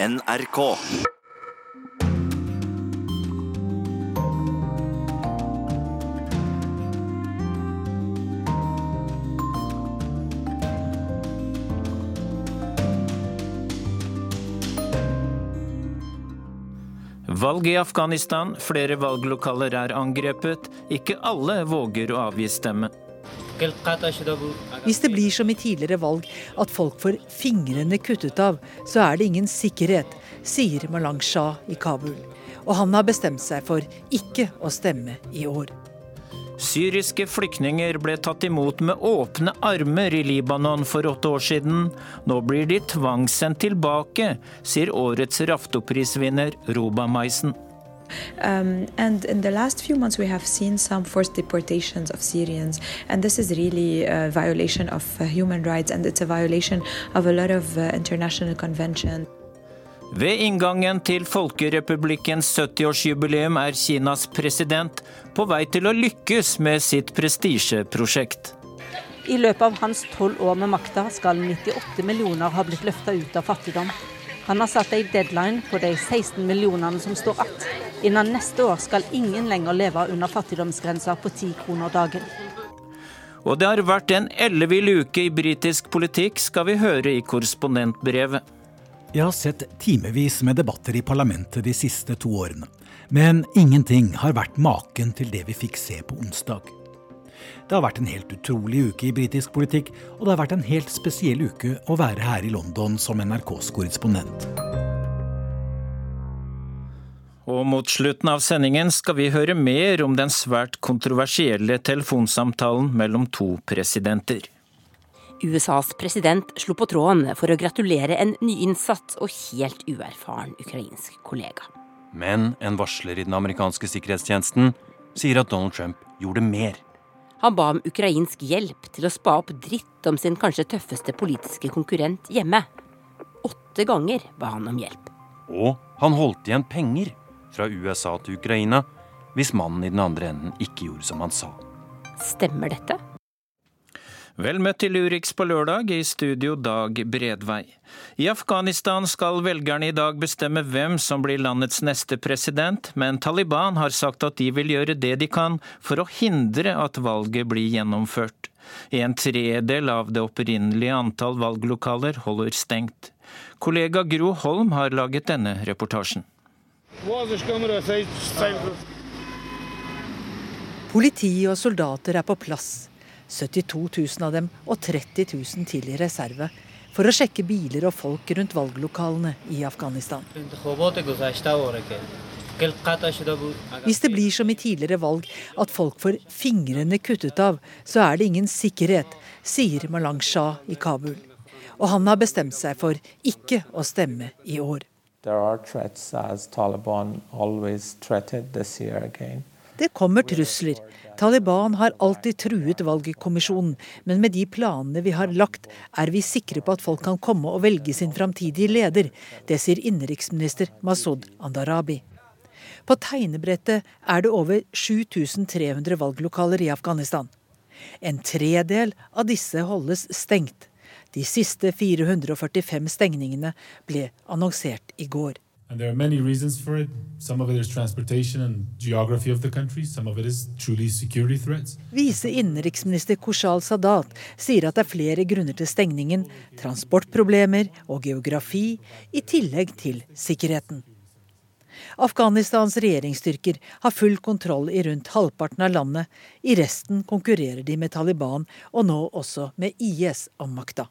NRK. Valg i Afghanistan, flere valglokaler er angrepet. Ikke alle våger å avgi stemme. Hvis det blir som i tidligere valg, at folk får fingrene kuttet av, så er det ingen sikkerhet, sier Malang Shah i Kabul. Og han har bestemt seg for ikke å stemme i år. Syriske flyktninger ble tatt imot med åpne armer i Libanon for åtte år siden. Nå blir de tvangssendt tilbake, sier årets Raftoprisvinner Roba Maisen. Um, and in the last few months, we have seen some forced deportations of Syrians, and this is really a violation of uh, human rights, and it's a violation of a lot of uh, international conventions. Ved inngangen til Folkerepublikkens 70-årsjubileum er Kinas president på vei til å lykkes med sitt prestisjeprosjekt. I løpet av hans tolv år med makta skal 98 millioner ha blitt løfta ut av fattigdom. Han har satt ei deadline på de 16 millionene som står igjen. Innen neste år skal ingen lenger leve under fattigdomsgrensa på 10 kroner dagen. Og det har vært en ellevill uke i britisk politikk, skal vi høre i korrespondentbrevet. Jeg har sett timevis med debatter i parlamentet de siste to årene. Men ingenting har vært maken til det vi fikk se på onsdag. Det har vært en helt utrolig uke i britisk politikk, og det har vært en helt spesiell uke å være her i London som NRKs korrespondent. Og mot slutten av sendingen skal vi høre mer om den svært kontroversielle telefonsamtalen mellom to presidenter. USAs president slo på tråden for å gratulere en nyinnsatt og helt uerfaren ukrainsk kollega. Men en varsler i den amerikanske sikkerhetstjenesten sier at Donald Trump gjorde mer. Han ba om ukrainsk hjelp til å spa opp dritt om sin kanskje tøffeste politiske konkurrent hjemme. Åtte ganger ba han om hjelp. Og han holdt igjen penger fra USA til Ukraina hvis mannen i den andre enden ikke gjorde som han sa. Stemmer dette? Vel møtt til Urix på lørdag, i studio Dag Bredvei. I Afghanistan skal velgerne i dag bestemme hvem som blir landets neste president, men Taliban har sagt at de vil gjøre det de kan for å hindre at valget blir gjennomført. En tredel av det opprinnelige antall valglokaler holder stengt. Kollega Gro Holm har laget denne reportasjen. Politi og soldater er på plass. 72 000 av dem og 30 000 til i reserve for å sjekke biler og folk rundt valglokalene i Afghanistan. Hvis det blir som i tidligere valg, at folk får fingrene kuttet av, så er det ingen sikkerhet, sier Malang Shah i Kabul. Og han har bestemt seg for ikke å stemme i år. Det kommer trusler. Taliban har alltid truet valgkommisjonen, men med de planene vi har lagt, er vi sikre på at folk kan komme og velge sin framtidige leder. Det sier innenriksminister Masud Andarabi. På tegnebrettet er det over 7300 valglokaler i Afghanistan. En tredel av disse holdes stengt. De siste 445 stengningene ble annonsert i går. And there are many reasons for it. Some of it is transportation and geography of the country. Some of it is truly security threats. Vise innenriksminister Koshal Sadat sier at det er flere grunner til stengningen. Transportproblemer og geografi, i tillegg til sikkerheten. Afghanistans regjeringsstyrker har full kontroll i rundt halvparten av landet. I resten konkurrerer de med Taliban, og nå også med IS om makta.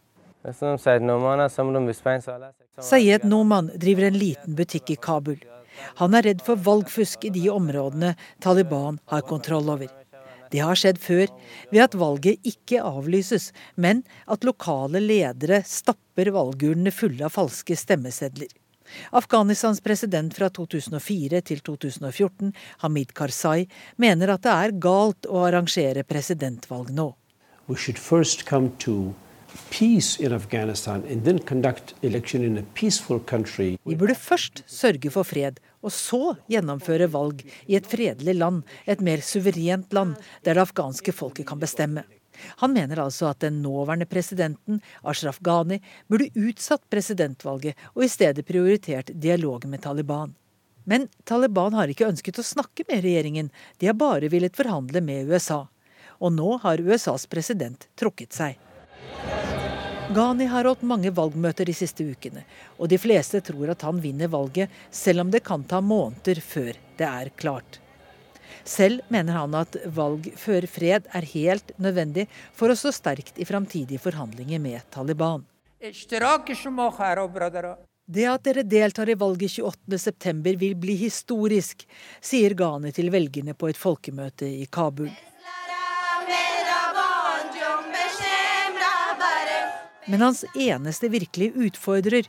Sayed Noman driver en liten butikk i Kabul. Han er redd for valgfusk i de områdene Taliban har kontroll over. Det har skjedd før, ved at valget ikke avlyses, men at lokale ledere stapper valgurnene fulle av falske stemmesedler. Afghanistans president fra 2004 til 2014, Hamid Karzai, mener at det er galt å arrangere presidentvalg nå. We should first come to Vi burde først sørge for fred, og så gjennomføre valg i et fredelig land, et mer suverent land, der det afghanske folket kan bestemme. Han mener altså at den nåværende presidenten, Ashraf Ghani, burde utsatt presidentvalget og i stedet prioritert dialogen med Taliban. Men Taliban har ikke ønsket å snakke med regjeringen, de har bare villet forhandle med USA. Og nå har USAs president trukket seg. Ghani har holdt mange valgmøter de siste ukene, og de fleste tror at han vinner valget, selv om det kan ta måneder før det er klart. Selv mener han at valg før fred er helt nødvendig for å stå sterkt i framtidige forhandlinger med Taliban. Det at dere deltar i valget 28.9 vil bli historisk, sier Ghani til velgerne på et folkemøte i Kabul. Men hans eneste virkelige utfordrer,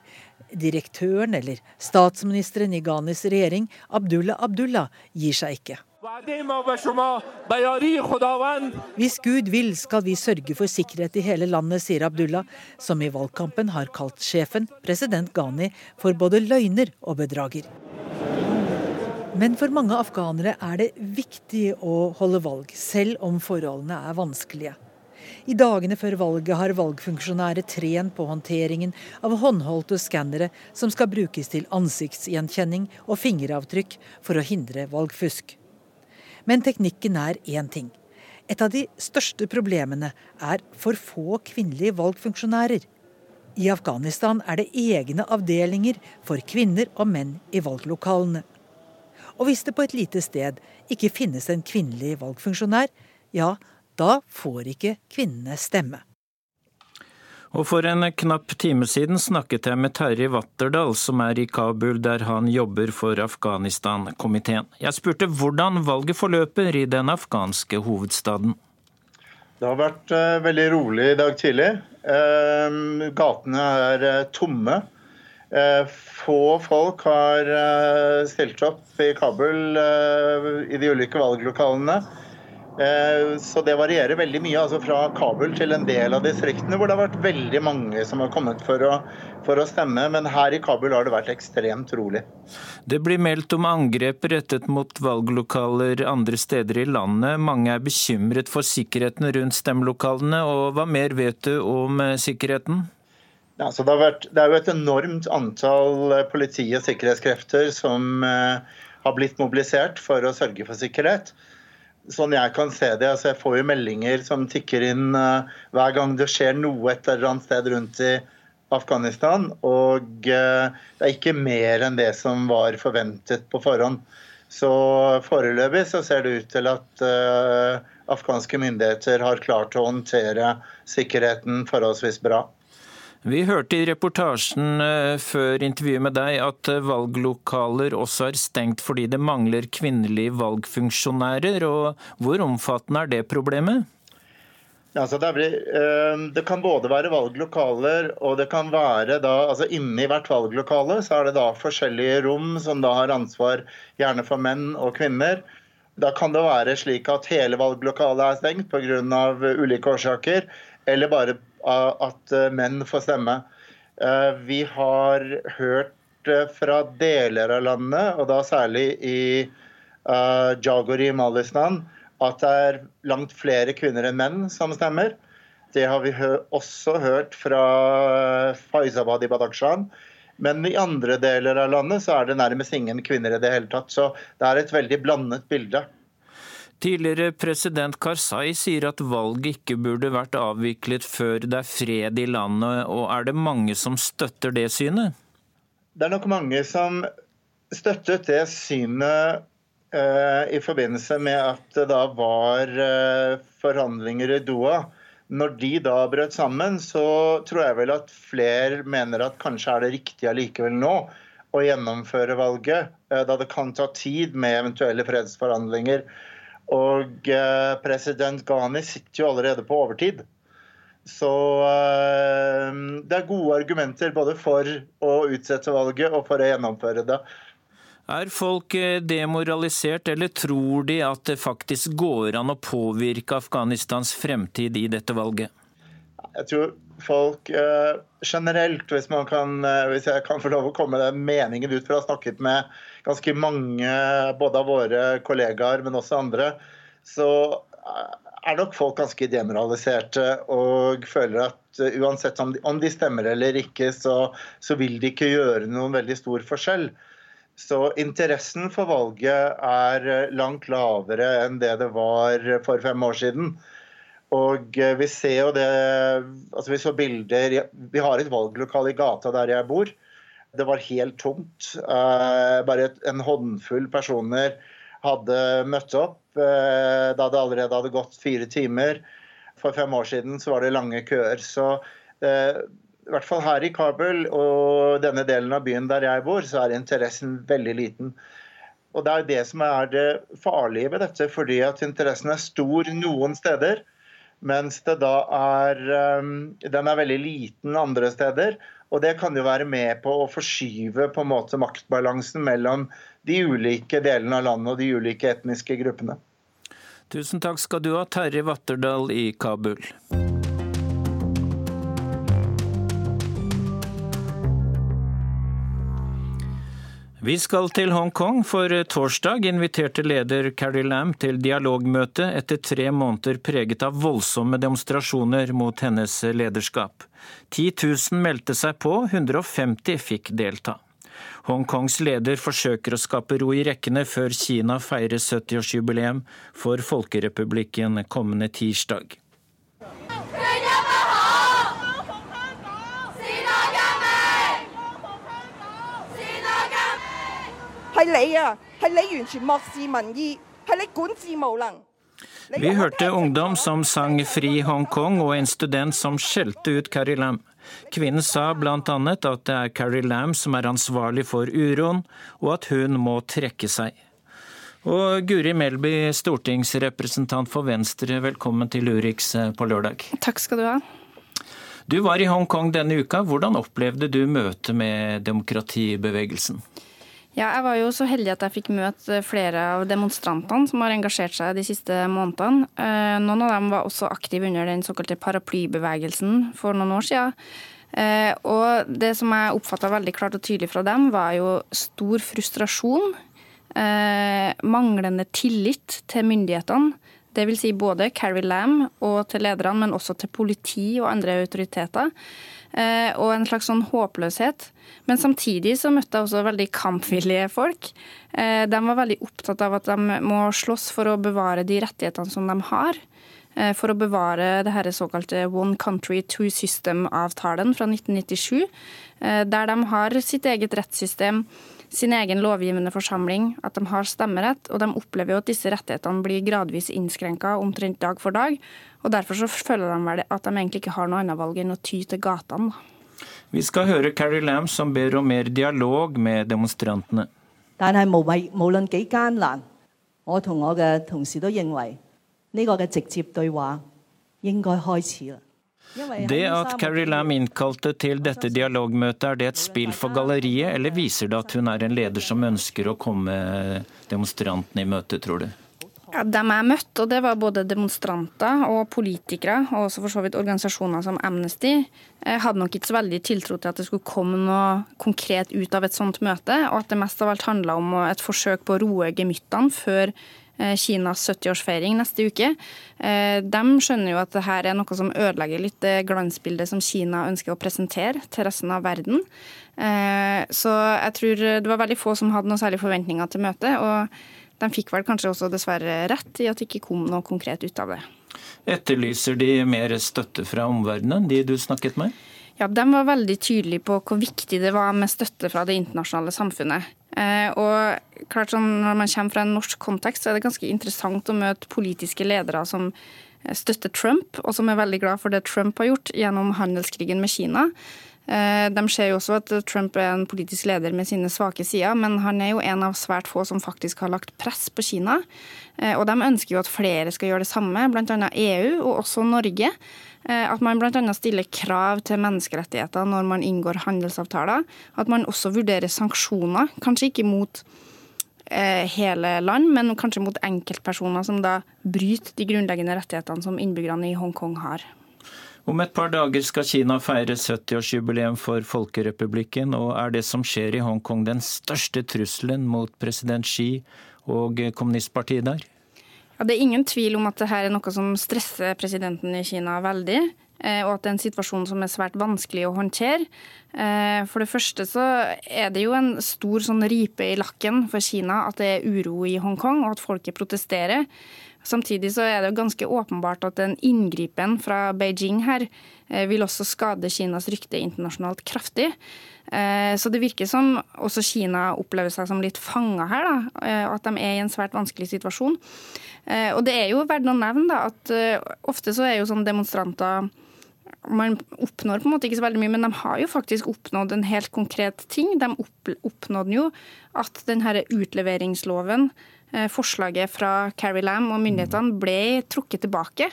direktøren eller statsministeren i Ghanis regjering, Abdullah Abdullah, gir seg ikke. Hvis Gud vil, skal vi sørge for sikkerhet i hele landet, sier Abdullah, som i valgkampen har kalt sjefen, president Ghani, for både løgner og bedrager. Men for mange afghanere er det viktig å holde valg, selv om forholdene er vanskelige. I dagene før valget har valgfunksjonærer trent på håndteringen av håndholdte skannere som skal brukes til ansiktsgjenkjenning og fingeravtrykk for å hindre valgfusk. Men teknikken er én ting. Et av de største problemene er for få kvinnelige valgfunksjonærer. I Afghanistan er det egne avdelinger for kvinner og menn i valglokalene. Og hvis det på et lite sted ikke finnes en kvinnelig valgfunksjonær, ja, da får ikke kvinnene stemme. Og for en knapp time siden snakket jeg med Terje Watterdal, som er i Kabul, der han jobber for Afghanistan-komiteen. Jeg spurte hvordan valget forløper i den afghanske hovedstaden. Det har vært uh, veldig rolig i dag tidlig. Uh, gatene er uh, tomme. få folk har stilt opp i Kabul i de ulike valglokalene. Eh, så det varierer veldig mye, altså fra Kabul til en del av distriktene hvor det har vært veldig mange som har kommet for å, for å stemme. Men her i Kabul har det vært ekstremt rolig. Det blir meldt om angrep rettet mot valglokaler andre steder i landet. Mange er bekymret for sikkerheten rundt stemmelokalene. Og hva mer vet du om eh, sikkerheten? Ja, det, vært, det, er jo et enormt antall eh, politi- og sikkerhetskrefter som har blitt mobilisert for å sørge for sikkerhet sånn jeg kan se det, altså jeg får jo meldinger som tikker inn uh, hver gang det skjer noe et eller annet sted rundt i Afghanistan. Og uh, det er ikke mer enn det som var forventet på forhånd. Så foreløpig så ser det ut til at uh, afghanske myndigheter har klart å håndtere sikkerheten forholdsvis bra. Vi hørte i reportasjen eh, før intervjuet med deg at eh, valglokaler også er stengt fordi det mangler kvinnelige valgfunksjonærer. og Hvor omfattende er det problemet? Altså det, blir, eh, det, kan både være valglokaler og det kan være da altså Inni hvert valglokale så er det da forskjellige rom som da har ansvar gjerne for menn og kvinner. Da kan det være slik at hele valglokalet er stengt pga. ulike årsaker, eller bare at eh, menn får stemme. Eh, vi har hørt eh, fra deler av landet, og da særlig i Jagori i Malistan, at det er langt flere kvinner enn menn som stemmer. Det har vi også hørt fra Faizabad i Badakhshan. Men i andre deler av landet så er det nærmest ingen kvinner i det hele tatt. Så det er et veldig blandet bilde. Tidligere president Karzai sier at valget ikke burde vært avviklet før det er fred i landet, og er det mange som støtter det synet? Det er nok mange som støttet det synet eh, i forbindelse med at det da var eh, forhandlinger i Doha. Når de da brøt sammen, så tror jeg vel at flere mener at kanskje er det riktig allikevel nå å gjennomføre valget, eh, da det kan ta tid med eventuelle fredsforhandlinger. Og eh, president Ghani sitter jo allerede på overtid. Så eh, det er gode argumenter både for å utsette valget og for å gjennomføre det. Er folk eh, demoralisert, eller tror de at det faktisk går an å påvirke Afghanistans fremtid i dette valget? Jeg tror folk generelt, hvis, kan, hvis jeg kan få lov å komme den meningen ut fra å ha snakket med ganske mange både av våre kollegaer, men også andre, så er nok folk ganske demoraliserte og føler at uansett om de, stemmer eller ikke, så, så, vil de ikke gjøre noen veldig stor forskjell. Så interessen for valget er langt lavere enn det det var for fem år siden. Og vi ser jo det altså Vi så bilder Vi har et valglokale i gata der jeg bor. Det var helt tomt. Bare en håndfull personer hadde møtt opp eh, da det allerede hadde gått fire timer. For fem år siden så var det lange køer. Så eh, i hvert fall her i Kabul og denne delen av byen der jeg bor, så er interessen veldig liten. Og Det er det som er det farlige ved dette, fordi at interessen er stor noen steder, mens det da er, eh, den er veldig liten andre steder. Og Det kan jo være med på å forskyve på en måte maktbalansen mellom de ulike delene av landet og de ulike etniske gruppene. Tusen takk skal du ha, Terje Vatterdal i Kabul. Vi skal til Hongkong, for torsdag inviterte leder Carrie Lam til dialogmøte etter tre måneder preget av voldsomme demonstrasjoner mot hennes lederskap. 10 000 meldte seg på, 150 fikk delta. Hongkongs leder forsøker å skape ro i rekkene før Kina feirer 70-årsjubileum for Folkerepublikken kommende tirsdag. Vi hørte ungdom som sang 'Fri Hongkong', og en student som skjelte ut Carrie Lam. Kvinnen sa bl.a. at det er Carrie Lam som er ansvarlig for uroen, og at hun må trekke seg. Og Guri Melby, stortingsrepresentant for Venstre, velkommen til Urix eh, på lørdag. Takk skal du ha. Du var i Hongkong denne uka. Hvordan opplevde du møtet med demokratibevegelsen? Ja, jeg var jo så heldig at jeg fikk møte flere av demonstrantene som har engasjert seg de siste månedene. Eh, noen av dem var også aktive under den såkalte paraplybevegelsen for noen år siden. Eh, og det som jeg oppfatta veldig klart og tydelig fra dem, var jo stor frustrasjon. Eh, manglende tillit til myndighetene. Det vil si både Carrie Lam og til lederne, men også til politi og andre autoriteter. Eh, og en slags sånn håpløshet. Men samtidig så møtte jeg også veldig kampvillige folk. Eh, de var veldig opptatt av at de må slåss for å bevare de rettighetene som de har. Eh, for å bevare det her såkalte One Country Two System-avtalen fra 1997. Der de har sitt eget rettssystem, sin egen lovgivende forsamling, at de har stemmerett. Og de opplever jo at disse rettighetene blir gradvis innskrenka omtrent dag for dag. Og Derfor så føler de vel at de egentlig ikke har noe annet valg enn å ty til gatene. Vi skal høre Carrie Lam som ber om mer dialog med demonstrantene. Det at Carrie Lam innkalte til dette dialogmøtet, er det et spill for galleriet, eller viser det at hun er en leder som ønsker å komme demonstrantene i møte, tror du? Ja, Dem jeg møtte, og det var både demonstranter og politikere, og også for så vidt organisasjoner som Amnesty, jeg hadde nok ikke så veldig tiltro til at det skulle komme noe konkret ut av et sånt møte, og at det mest av alt handla om et forsøk på å roe gemyttene før eh, Kinas 70-årsfeiring neste uke. Eh, de skjønner jo at det her er noe som ødelegger litt det glansbildet som Kina ønsker å presentere til resten av verden. Eh, så jeg tror det var veldig få som hadde noen særlige forventninger til møtet. og de fikk vel kanskje også dessverre rett i at det ikke kom noe konkret ut av det. Etterlyser de mer støtte fra omverdenen, de du snakket med? Ja, De var veldig tydelige på hvor viktig det var med støtte fra det internasjonale samfunnet. Eh, og klart sånn, Når man kommer fra en norsk kontekst, så er det ganske interessant å møte politiske ledere som støtter Trump, og som er veldig glad for det Trump har gjort gjennom handelskrigen med Kina. Eh, de ser jo også at Trump er en politisk leder med sine svake sider, men han er jo en av svært få som faktisk har lagt press på Kina. Eh, og de ønsker jo at flere skal gjøre det samme, bl.a. EU og også Norge. Eh, at man bl.a. stiller krav til menneskerettigheter når man inngår handelsavtaler. At man også vurderer sanksjoner, kanskje ikke mot hele land, men kanskje mot enkeltpersoner som da bryter de grunnleggende rettighetene som innbyggerne i Hongkong har. Om et par dager skal Kina feire 70-årsjubileum for Folkerepublikken, og er det som skjer i Hongkong den største trusselen mot president Xi og kommunistpartiet der? Ja, det er ingen tvil om at dette er noe som stresser presidenten i Kina veldig. Eh, og at det er en situasjon som er svært vanskelig å håndtere. Eh, for det første så er det jo en stor sånn ripe i lakken for Kina at det er uro i Hongkong, og at folket protesterer. Samtidig så er det jo ganske åpenbart at en inngripen fra Beijing her eh, vil også skade Kinas rykte internasjonalt kraftig. Så det virker som også Kina opplever seg som litt fanga her, da, at de er i en svært vanskelig situasjon. Og det er jo verdt å nevne da, at ofte så er jo sånn demonstranter man oppnår på en måte ikke så veldig mye, men de har jo faktisk oppnådd en helt konkret ting. De oppnådde jo at denne utleveringsloven, eh, forslaget fra Carrie Lam og myndighetene, ble trukket tilbake.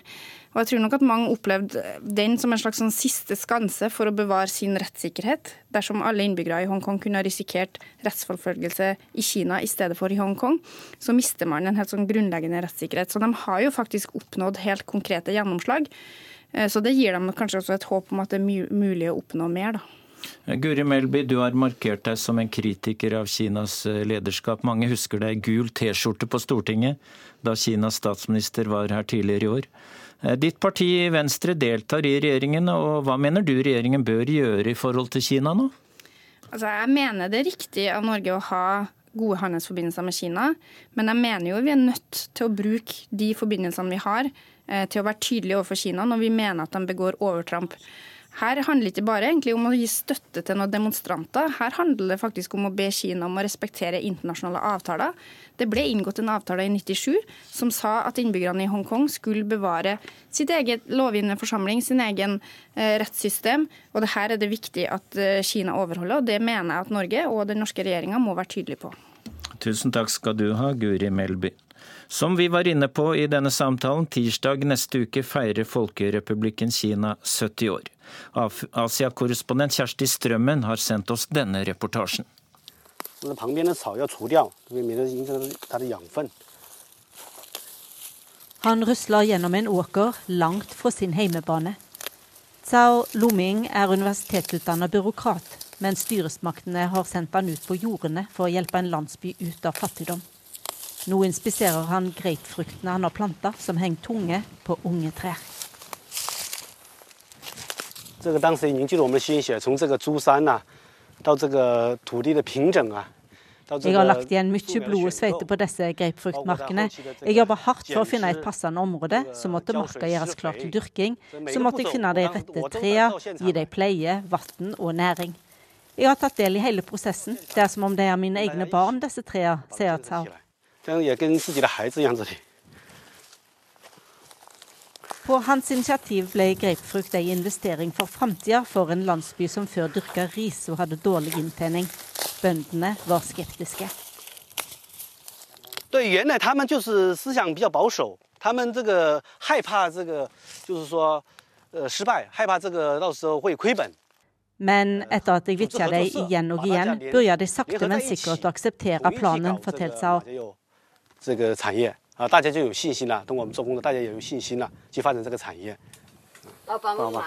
Og jeg tror nok at mange opplevde den som en slags sånn siste skanse for å bevare sin rettssikkerhet. Dersom alle innbyggere i Hongkong kunne ha risikert rettsforfølgelse i Kina i stedet for i Hongkong, så mister man en helt sånn grunnleggende rettssikkerhet. Så de har jo faktisk oppnådd helt konkrete gjennomslag. Eh, så det gir dem kanskje også et håp om at det er mulig å oppnå mer. da. Eh, Guri Melby, du har markert deg som en kritiker av Kinas eh, lederskap. Mange husker deg i gul T-skjorte på Stortinget da Kinas statsminister var her tidligere i år. Ditt parti Venstre deltar i regjeringen, og hva mener du regjeringen bør gjøre i forhold til Kina nå? Altså, jeg mener det er riktig av Norge å ha gode handelsforbindelser med Kina, men jeg mener jo vi er nødt til å bruke de forbindelsene vi har Eh, til å være tydelige overfor Kina når vi mener at de begår overtramp. Her handler det ikke bare om å gi støtte til noen demonstranter. Her handler det faktisk om å be Kina om å respektere internasjonale avtaler. Det ble inngått en avtale i 97 som sa at innbyggerne i Hongkong skulle bevare sitt eget lovgivende forsamling, sin egen eh, rettssystem. Og det her er det viktig at eh, Kina overholder, og det mener jeg at Norge og den norske regjeringa må være tydelige på. Tusen takk skal du ha, Guri Melby. Som vi var inne på i denne samtalen, tirsdag neste uke feirer Folkerepublikken Kina 70 år. Asia-korrespondent Kjersti Strømmen har sendt oss denne reportasjen. Han rusler gjennom en åker langt fra sin heimebane. Zhao Luming er universitetsutdannet byråkrat, men styresmaktene har sendt han ut på jordene for å hjelpe en landsby ut av fattigdom. Nå inspiserer han grapefruktene han har planta, som henger tunge på unge trær. Jeg har lagt igjen mye blod og sveite på disse grapefruktmarkene. Jeg jobber hardt for å finne et passende område. Så måtte marka gjøres klar til dyrking. Så måtte jeg finne de rette trærne, gi dem pleie, vann og næring. Jeg har tatt del i hele prosessen. Det er som om de er mine egne barn, disse trærne, sier Tsao. 这样也跟自己的孩子一样这里。På hans initiativ ble grapefrukt ei investering for framtida for en landsby som før dyrka ris og hadde dårlig inntjening. Bøndene var skeptiske. 对原来他们就是思想比较保守，他们这个害怕这个就是说呃失败，害怕这个到时候会亏本。men etter at jeg vitja dem igjen og igjen, begynte de sakte, men sikkert å akseptere planen, fortalte Sao. 这个产业啊，大家就有信心了。等我们做工作，大家也有信心了，去发展这个产业。老板问马，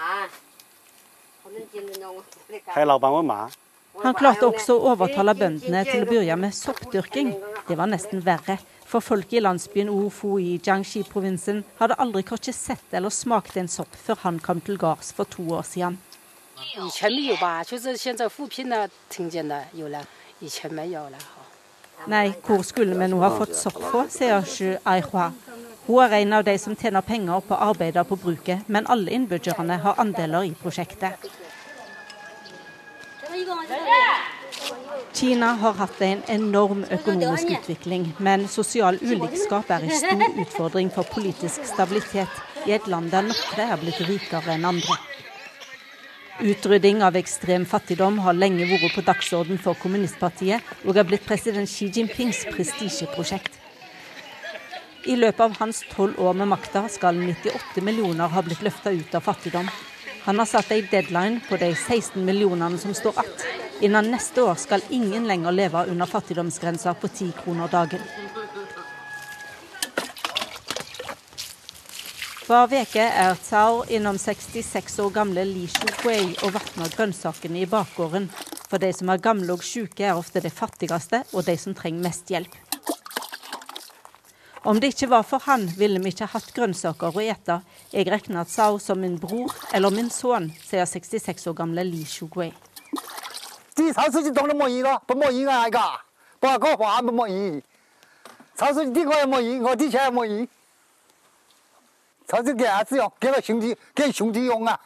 还有老板问马。Han klarte også å overtale bøndene til å begynne med soppdyrking. Det var nesten verre, for folk i landsbyen Ofu i Jiangxi-provinsen hadde aldri korkje sett eller smakt en sopp før han kom til gards for to år siden. 以前没 Nei, hvor skulle vi nå ha fått sopp fra, sier Shu Aihua. Hun er en av de som tjener penger på arbeidet på bruket, men alle innbyggerne har andeler i prosjektet. Kina har hatt en enorm økonomisk utvikling, men sosial ulikskap er en stor utfordring for politisk stabilitet i et land der noen er blitt rikere enn andre. Utrydding av ekstrem fattigdom har lenge vært på dagsorden for kommunistpartiet, og har blitt president Xi Jinpings prestisjeprosjekt. I løpet av hans tolv år med makta skal 98 millioner ha blitt løfta ut av fattigdom. Han har satt en deadline på de 16 millionene som står igjen. Innen neste år skal ingen lenger leve under fattigdomsgrensa på 10 kroner dagen. Hver uke er Tsao innom 66 år gamle Li Shuhui og vatner grønnsakene i bakgården. For de som er gamle og syke, er ofte de fattigste og de som trenger mest hjelp. Om det ikke var for han, ville vi ikke hatt grønnsaker å ete. Jeg regner Tsao som min bror eller min sønn, sier 66 år gamle Li Shugui.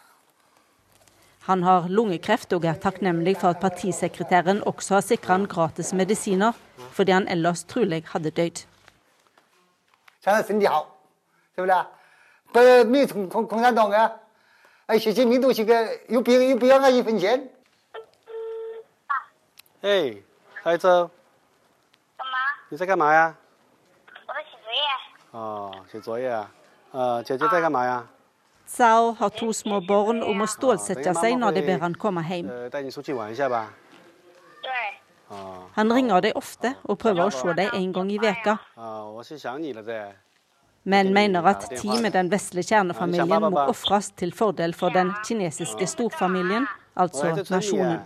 Han har lungekreft og er takknemlig for at partisekretæren også har sikra han gratis medisiner, fordi han ellers trolig hadde dødd. 现在身体好，是不是？不没共共共产党啊！哎，习近平都是个有病又不要俺一分钱。哎，孩子，干嘛？你在干嘛呀？我在写作业。哦，写作业啊。 呃，姐姐在干嘛呀？Zhao har to små barn og må stålsette seg når de ber han komme hjem. Han ringer dem ofte og prøver å se dem en gang i veka. Men mener at tid med den vesle kjernefamilien må ofres til fordel for den kinesiske storfamilien, altså nasjonen.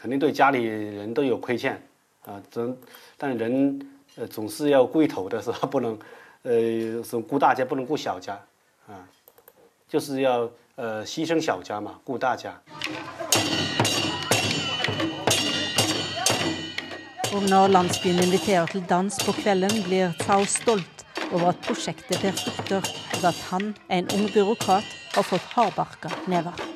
肯定对家里人都有亏欠啊，总但人呃总是要顾一头的是吧？不能 呃是顾大家不能顾小家啊，就是要呃牺牲小家嘛，顾大家。Og når landsbyen inviterer til dans på kvelden, blir Tsao stolt over at prosjektet bærer frukter, og at han, en ung byråkrat, har fått hardbarka never.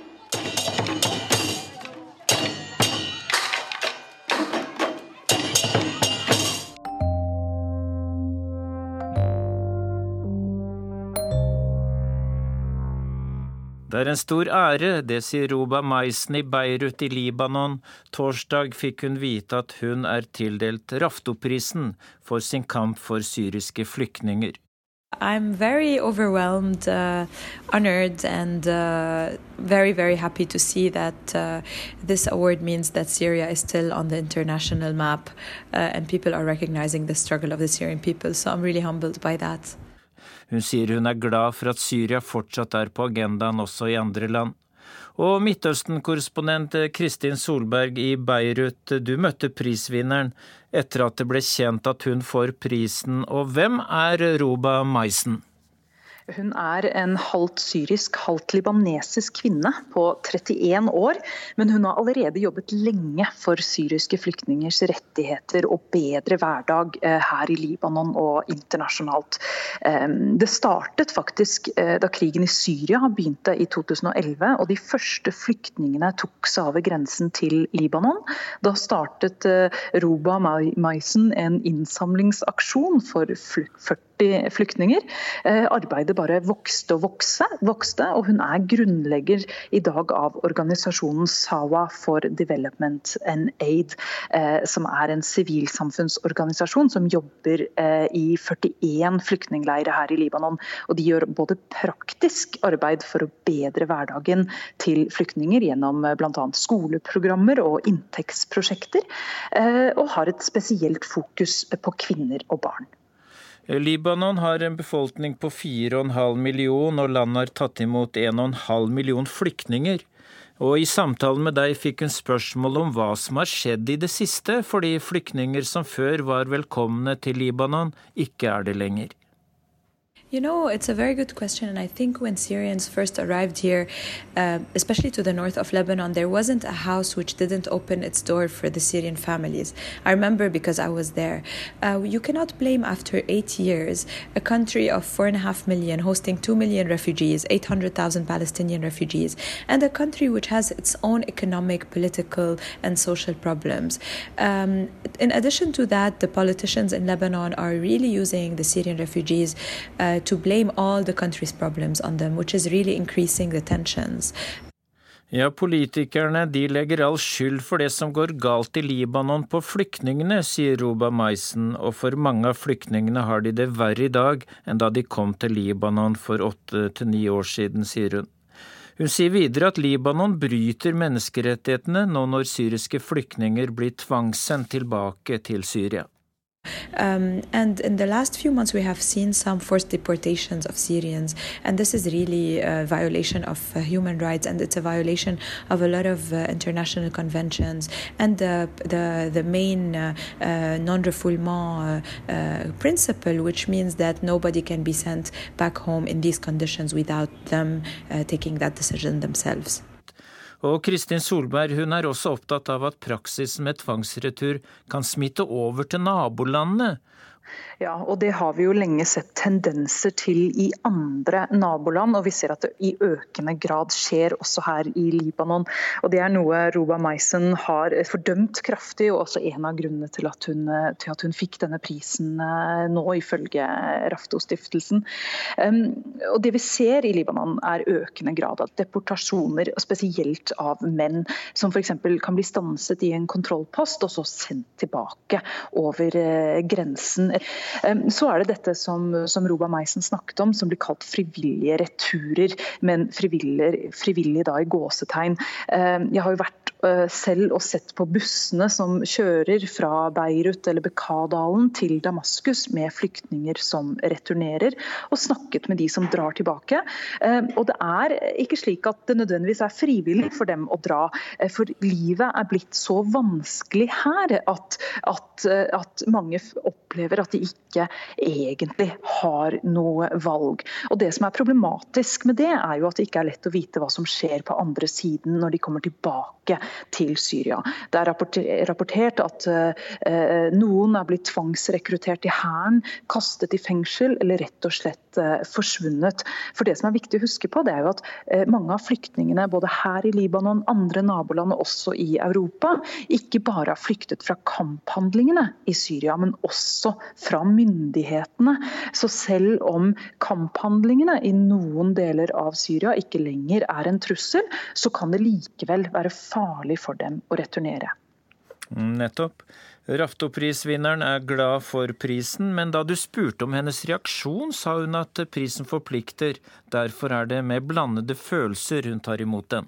Det er en stor ære, det sier Roba Maisen i Beirut i Libanon. Torsdag fikk hun vite at hun er tildelt Raftoprisen for sin kamp for syriske flyktninger. I'm very overwhelmed, uh, honored, and uh, very, very happy to see that uh, this award means that Syria is still on the international map uh, and people are recognizing the struggle of the Syrian people. So I'm really humbled by that. Hun sier hun er glad for at Syria fortsatt er på agendaen også i andre land. Og Midtøsten-korrespondent Kristin Solberg i Beirut, du møtte prisvinneren etter at det ble kjent at hun får prisen. Og hvem er Roba Maisen? Hun er en halvt syrisk, halvt libanesisk kvinne på 31 år. Men hun har allerede jobbet lenge for syriske flyktningers rettigheter og bedre hverdag eh, her i Libanon og internasjonalt. Det startet faktisk eh, da krigen i Syria begynte i 2011, og de første flyktningene tok seg over grensen til Libanon. Da startet eh, Roba Maisen en innsamlingsaksjon for 40 flyktninger. Arbeidet bare vokste og vokste, vokste, og hun er grunnlegger i dag av organisasjonen SAWA for Development and Aid, eh, som er en sivilsamfunnsorganisasjon som jobber eh, i 41 flyktningleirer her i Libanon. Og de gjør både praktisk arbeid for å bedre hverdagen til flyktninger gjennom eh, bl.a. skoleprogrammer og inntektsprosjekter, eh, og har et spesielt fokus på kvinner og barn. Libanon har en befolkning på 4,5 million, og landet har tatt imot 1,5 million flyktninger. Og I samtalen med deg fikk hun spørsmål om hva som har skjedd i det siste, fordi flyktninger som før var velkomne til Libanon, ikke er det lenger. You know, it's a very good question. And I think when Syrians first arrived here, uh, especially to the north of Lebanon, there wasn't a house which didn't open its door for the Syrian families. I remember because I was there. Uh, you cannot blame, after eight years, a country of four and a half million hosting two million refugees, 800,000 Palestinian refugees, and a country which has its own economic, political, and social problems. Um, in addition to that, the politicians in Lebanon are really using the Syrian refugees. Uh, to blame all the country's problems on them, which is really increasing the tensions. Ja, politikerne de legger all skyld for det som går galt i Libanon på flyktningene, sier Roba Maisen, og for mange av flyktningene har de det verre i dag enn da de kom til Libanon for åtte til ni år siden, sier hun. Hun sier videre at Libanon bryter menneskerettighetene nå når syriske flyktninger blir tvangssendt tilbake til Syria. Um, and in the last few months, we have seen some forced deportations of Syrians, and this is really a violation of uh, human rights, and it's a violation of a lot of uh, international conventions. And the the, the main uh, uh non-refoulement uh, uh, principle, which means that nobody can be sent back home in these conditions without them taking that decision themselves. Og Kristin Solberg hun er også opptatt av at praksisen med tvangsretur kan smitte over til nabolandene, ja, og det har vi jo lenge sett tendenser til i andre naboland, og vi ser at det i økende grad skjer også her i Libanon. Og Det er noe Roba Meisen har fordømt kraftig, og også en av grunnene til at hun, til at hun fikk denne prisen eh, nå, ifølge Rafto-stiftelsen. Og Det vi ser i Libanon er økende grad av deportasjoner, spesielt av menn, som f.eks. kan bli stanset i en kontrollpost og så sendt tilbake over eh, grensen så er det dette som, som Roba Meisen snakket om, som blir kalt frivillige returer. Men frivillig, frivillig da i gåsetegn. Jeg har jo vært selv og sett på bussene som kjører fra Beirut eller Bekadalen til Damaskus med flyktninger som returnerer, og snakket med de som drar tilbake. Og det er ikke slik at det nødvendigvis er frivillig for dem å dra, øh, for livet er blitt så vanskelig her at, at, at mange opplever at de ikke egentlig har noe valg. Og Det som er problematisk med det, er jo at det ikke er lett å vite hva som skjer på andre siden når de kommer tilbake til Syria. Det er rapportert at uh, noen er blitt tvangsrekruttert i hæren, kastet i fengsel eller rett og slett uh, forsvunnet. For Det som er viktig å huske på, det er jo at uh, mange av flyktningene både her i Libanon, andre naboland og også i Europa, ikke bare har flyktet fra kamphandlingene i Syria, men også fra myndighetene. Så selv om kamphandlingene i noen deler av Syria ikke lenger er en trussel, så kan det likevel være farlig for dem å returnere. Nettopp. Raftoprisvinneren er glad for prisen, men da du spurte om hennes reaksjon, sa hun at prisen forplikter. Derfor er det med blandede følelser hun tar imot den.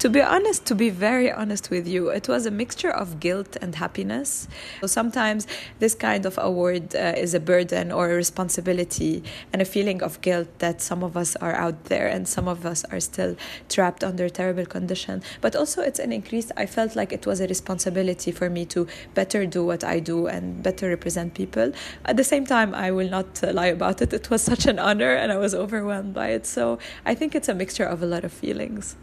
To be honest, to be very honest with you, it was a mixture of guilt and happiness. So sometimes this kind of award uh, is a burden or a responsibility and a feeling of guilt that some of us are out there and some of us are still trapped under terrible condition. But also it's an increase. I felt like it was a responsibility for me to better do what I do and better represent people. At the same time, I will not uh, lie about it. It was such an honor and I was overwhelmed by it. So I think it's a mixture of a lot of feelings.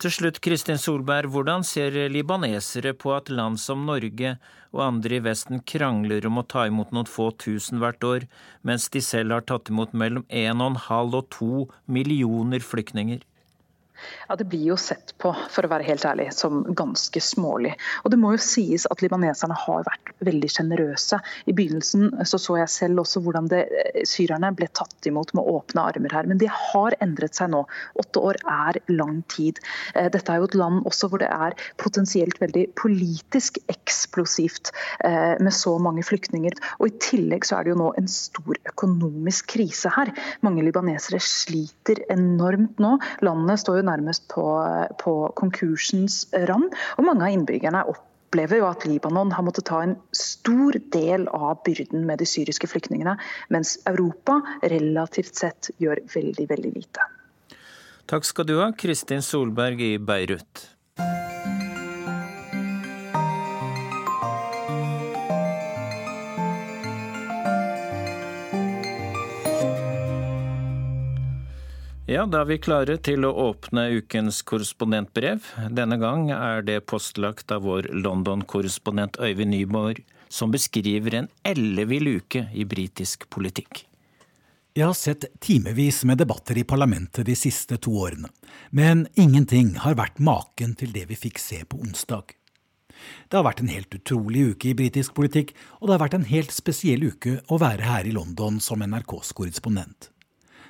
Til slutt, Kristin Solberg, hvordan ser libanesere på at land som Norge og andre i Vesten krangler om å ta imot noen få tusen hvert år, mens de selv har tatt imot mellom 1,5 og 2 millioner flyktninger? Ja, Det blir jo sett på for å være helt ærlig, som ganske smålig. Og Det må jo sies at libaneserne har vært veldig sjenerøse. I begynnelsen så, så jeg selv også hvordan det, eh, syrerne ble tatt imot med åpne armer her. Men det har endret seg nå. Åtte år er lang tid. Eh, dette er jo et land også hvor det er potensielt veldig politisk eksplosivt eh, med så mange flyktninger. Og I tillegg så er det jo nå en stor økonomisk krise her. Mange libanesere sliter enormt nå. Landene står jo nærmest på, på konkursens rand. Og mange av innbyggerne opplever jo at Libanon har måttet ta en stor del av byrden med de syriske flyktningene, mens Europa relativt sett gjør veldig, veldig lite. Takk skal du ha, Kristin Solberg i Beirut. Ja, da er vi klare til å åpne ukens korrespondentbrev. Denne gang er det postlagt av vår London-korrespondent Øyvind Nyborg, som beskriver en ellevill uke i britisk politikk. Jeg har sett timevis med debatter i parlamentet de siste to årene, men ingenting har vært maken til det vi fikk se på onsdag. Det har vært en helt utrolig uke i britisk politikk, og det har vært en helt spesiell uke å være her i London som NRKs korrespondent.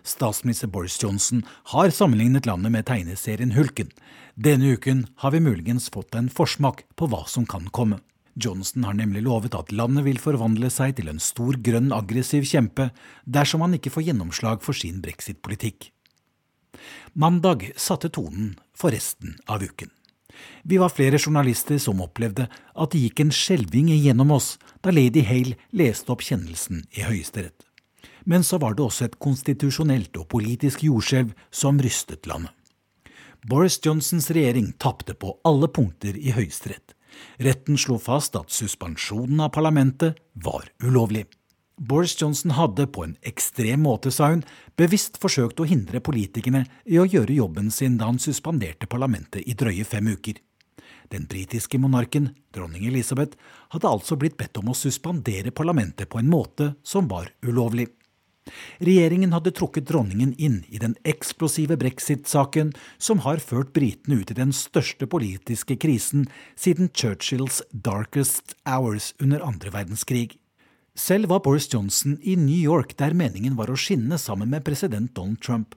Statsminister Boris Johnson har sammenlignet landet med tegneserien Hulken. Denne uken har vi muligens fått en forsmak på hva som kan komme. Johnson har nemlig lovet at landet vil forvandle seg til en stor, grønn, aggressiv kjempe dersom han ikke får gjennomslag for sin brexit-politikk. Mandag satte tonen for resten av uken. Vi var flere journalister som opplevde at det gikk en skjelving igjennom oss da lady Hale leste opp kjennelsen i Høyesterett. Men så var det også et konstitusjonelt og politisk jordskjelv som rystet landet. Boris Johnsons regjering tapte på alle punkter i Høyesterett. Retten slo fast at suspensjonen av parlamentet var ulovlig. Boris Johnson hadde på en ekstrem måte, sa hun, bevisst forsøkt å hindre politikerne i å gjøre jobben sin da han suspenderte parlamentet i drøye fem uker. Den britiske monarken, dronning Elisabeth, hadde altså blitt bedt om å suspendere parlamentet på en måte som var ulovlig. Regjeringen hadde trukket dronningen inn i den eksplosive brexit-saken som har ført britene ut i den største politiske krisen siden Churchills darkest hours under andre verdenskrig. Selv var Boris Johnson i New York, der meningen var å skinne sammen med president Donald Trump.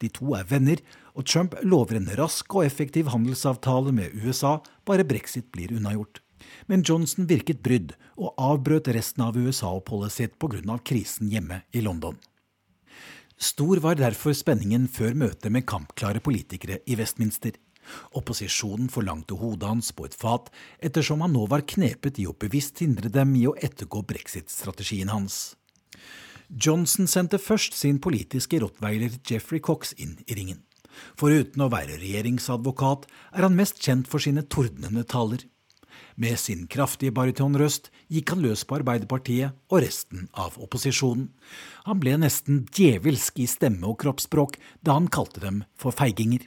De to er venner, og Trump lover en rask og effektiv handelsavtale med USA bare brexit blir unnagjort. Men Johnson virket brydd, og avbrøt resten av USA-oppholdet sitt pga. krisen hjemme i London. Stor var derfor spenningen før møtet med kampklare politikere i Westminster. Opposisjonen forlangte hodet hans på et fat, ettersom han nå var knepet i å bevisst hindre dem i å ettergå brexit-strategien hans. Johnson sendte først sin politiske rottweiler Jeffrey Cox inn i ringen. Foruten å være regjeringsadvokat er han mest kjent for sine tordnende taler. Med sin kraftige baritonrøst gikk han løs på Arbeiderpartiet og resten av opposisjonen. Han ble nesten djevelsk i stemme og kroppsspråk da han kalte dem for feiginger.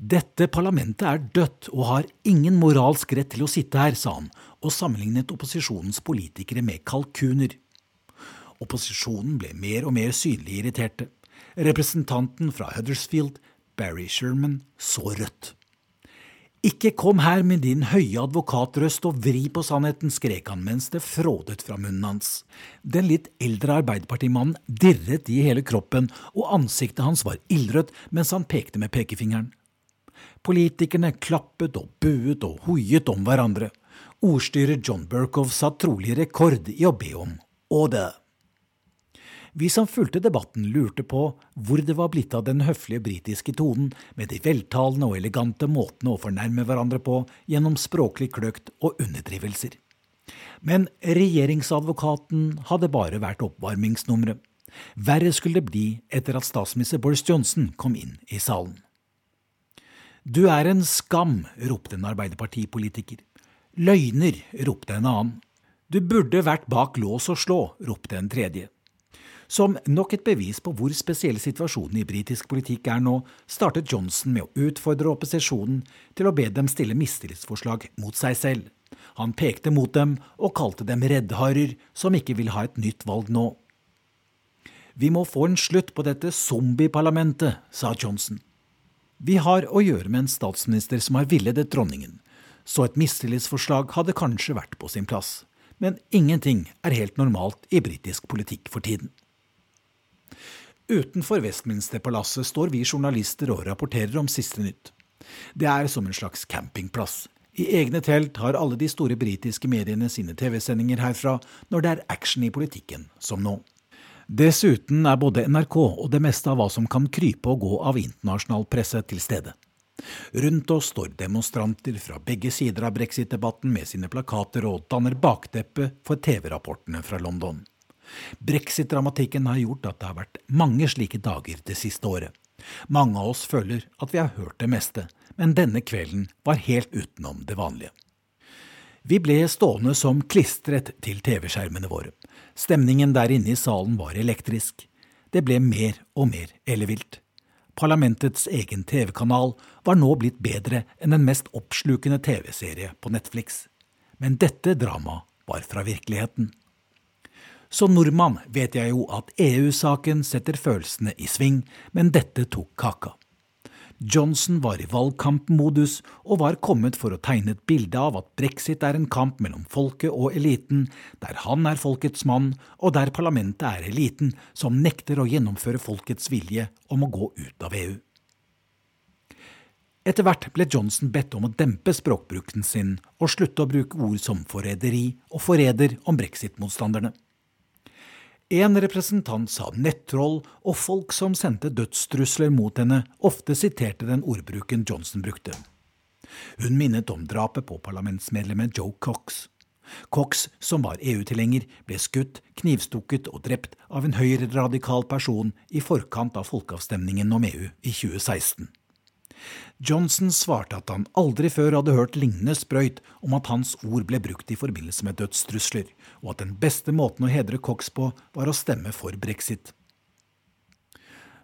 Dette parlamentet er dødt og har ingen moralsk rett til å sitte her, sa han, og sammenlignet opposisjonens politikere med kalkuner. Opposisjonen ble mer og mer synlig irriterte. Representanten fra Huddersfield, Barry Sherman, så rødt. Ikke kom her med din høye advokatrøst og vri på sannheten, skrek han mens det frådet fra munnen hans. Den litt eldre arbeiderpartimannen dirret i hele kroppen, og ansiktet hans var ildrødt mens han pekte med pekefingeren. Politikerne klappet og buet og hoiet om hverandre. Ordstyrer John Berkow satt trolig rekord i å be om order. Vi som fulgte debatten, lurte på hvor det var blitt av den høflige britiske tonen, med de veltalende og elegante måtene å fornærme hverandre på gjennom språklig kløkt og underdrivelser. Men regjeringsadvokaten hadde bare vært oppvarmingsnummeret. Verre skulle det bli etter at statsminister Boris Johnson kom inn i salen. Du er en skam, ropte en arbeiderpartipolitiker. Løgner, ropte en annen. Du burde vært bak lås og slå, ropte en tredje. Som nok et bevis på hvor spesiell situasjonen i britisk politikk er nå, startet Johnson med å utfordre opposisjonen til å be dem stille mistillitsforslag mot seg selv. Han pekte mot dem og kalte dem reddharer som ikke vil ha et nytt valg nå. Vi må få en slutt på dette zombieparlamentet, sa Johnson. Vi har å gjøre med en statsminister som har villedet dronningen, så et mistillitsforslag hadde kanskje vært på sin plass. Men ingenting er helt normalt i britisk politikk for tiden. Utenfor Westminster-palasset står vi journalister og rapporterer om siste nytt. Det er som en slags campingplass. I egne telt har alle de store britiske mediene sine TV-sendinger herfra når det er action i politikken, som nå. Dessuten er både NRK og det meste av hva som kan krype og gå av internasjonal presse til stede. Rundt oss står demonstranter fra begge sider av brexit-debatten med sine plakater og danner bakteppe for TV-rapportene fra London. Brexit-dramatikken har gjort at det har vært mange slike dager det siste året. Mange av oss føler at vi har hørt det meste, men denne kvelden var helt utenom det vanlige. Vi ble stående som klistret til TV-skjermene våre. Stemningen der inne i salen var elektrisk. Det ble mer og mer ellevilt. Parlamentets egen TV-kanal var nå blitt bedre enn den mest oppslukende TV-serie på Netflix. Men dette dramaet var fra virkeligheten. Som nordmann vet jeg jo at EU-saken setter følelsene i sving, men dette tok kaka. Johnson var i valgkampmodus og var kommet for å tegne et bilde av at brexit er en kamp mellom folket og eliten, der han er folkets mann, og der parlamentet er eliten som nekter å gjennomføre folkets vilje om å gå ut av EU. Etter hvert ble Johnson bedt om å dempe språkbruken sin og slutte å bruke ord som forræderi og forræder om brexit-motstanderne. En representant sa nettroll, og folk som sendte dødstrusler mot henne, ofte siterte den ordbruken Johnson brukte. Hun minnet om drapet på parlamentsmedlemmet Joe Cox. Cox, som var EU-tilhenger, ble skutt, knivstukket og drept av en høyreradikal person i forkant av folkeavstemningen om EU i 2016. Johnson svarte at han aldri før hadde hørt lignende sprøyt om at hans ord ble brukt i forbindelse med dødstrusler, og at den beste måten å hedre Cox på var å stemme for brexit.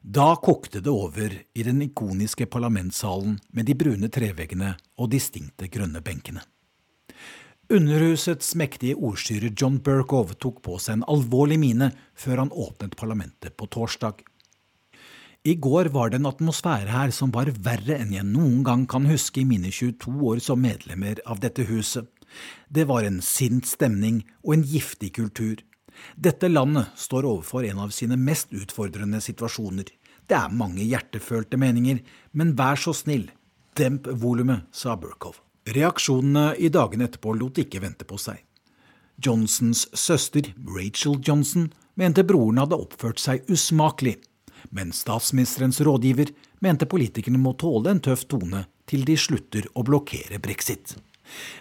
Da kokte det over i den ikoniske parlamentssalen med de brune treveggene og distinkte grønne benkene. Underhusets mektige ordstyrer John Berkow tok på seg en alvorlig mine før han åpnet parlamentet på torsdag. I går var det en atmosfære her som var verre enn jeg noen gang kan huske i mine 22 år som medlemmer av dette huset. Det var en sint stemning og en giftig kultur. Dette landet står overfor en av sine mest utfordrende situasjoner. Det er mange hjertefølte meninger, men vær så snill, demp volumet, sa Burkov. Reaksjonene i dagene etterpå lot ikke vente på seg. Johnsons søster, Rachel Johnson, mente broren hadde oppført seg usmakelig, men statsministerens rådgiver mente politikerne må tåle en tøff tone til de slutter å blokkere brexit.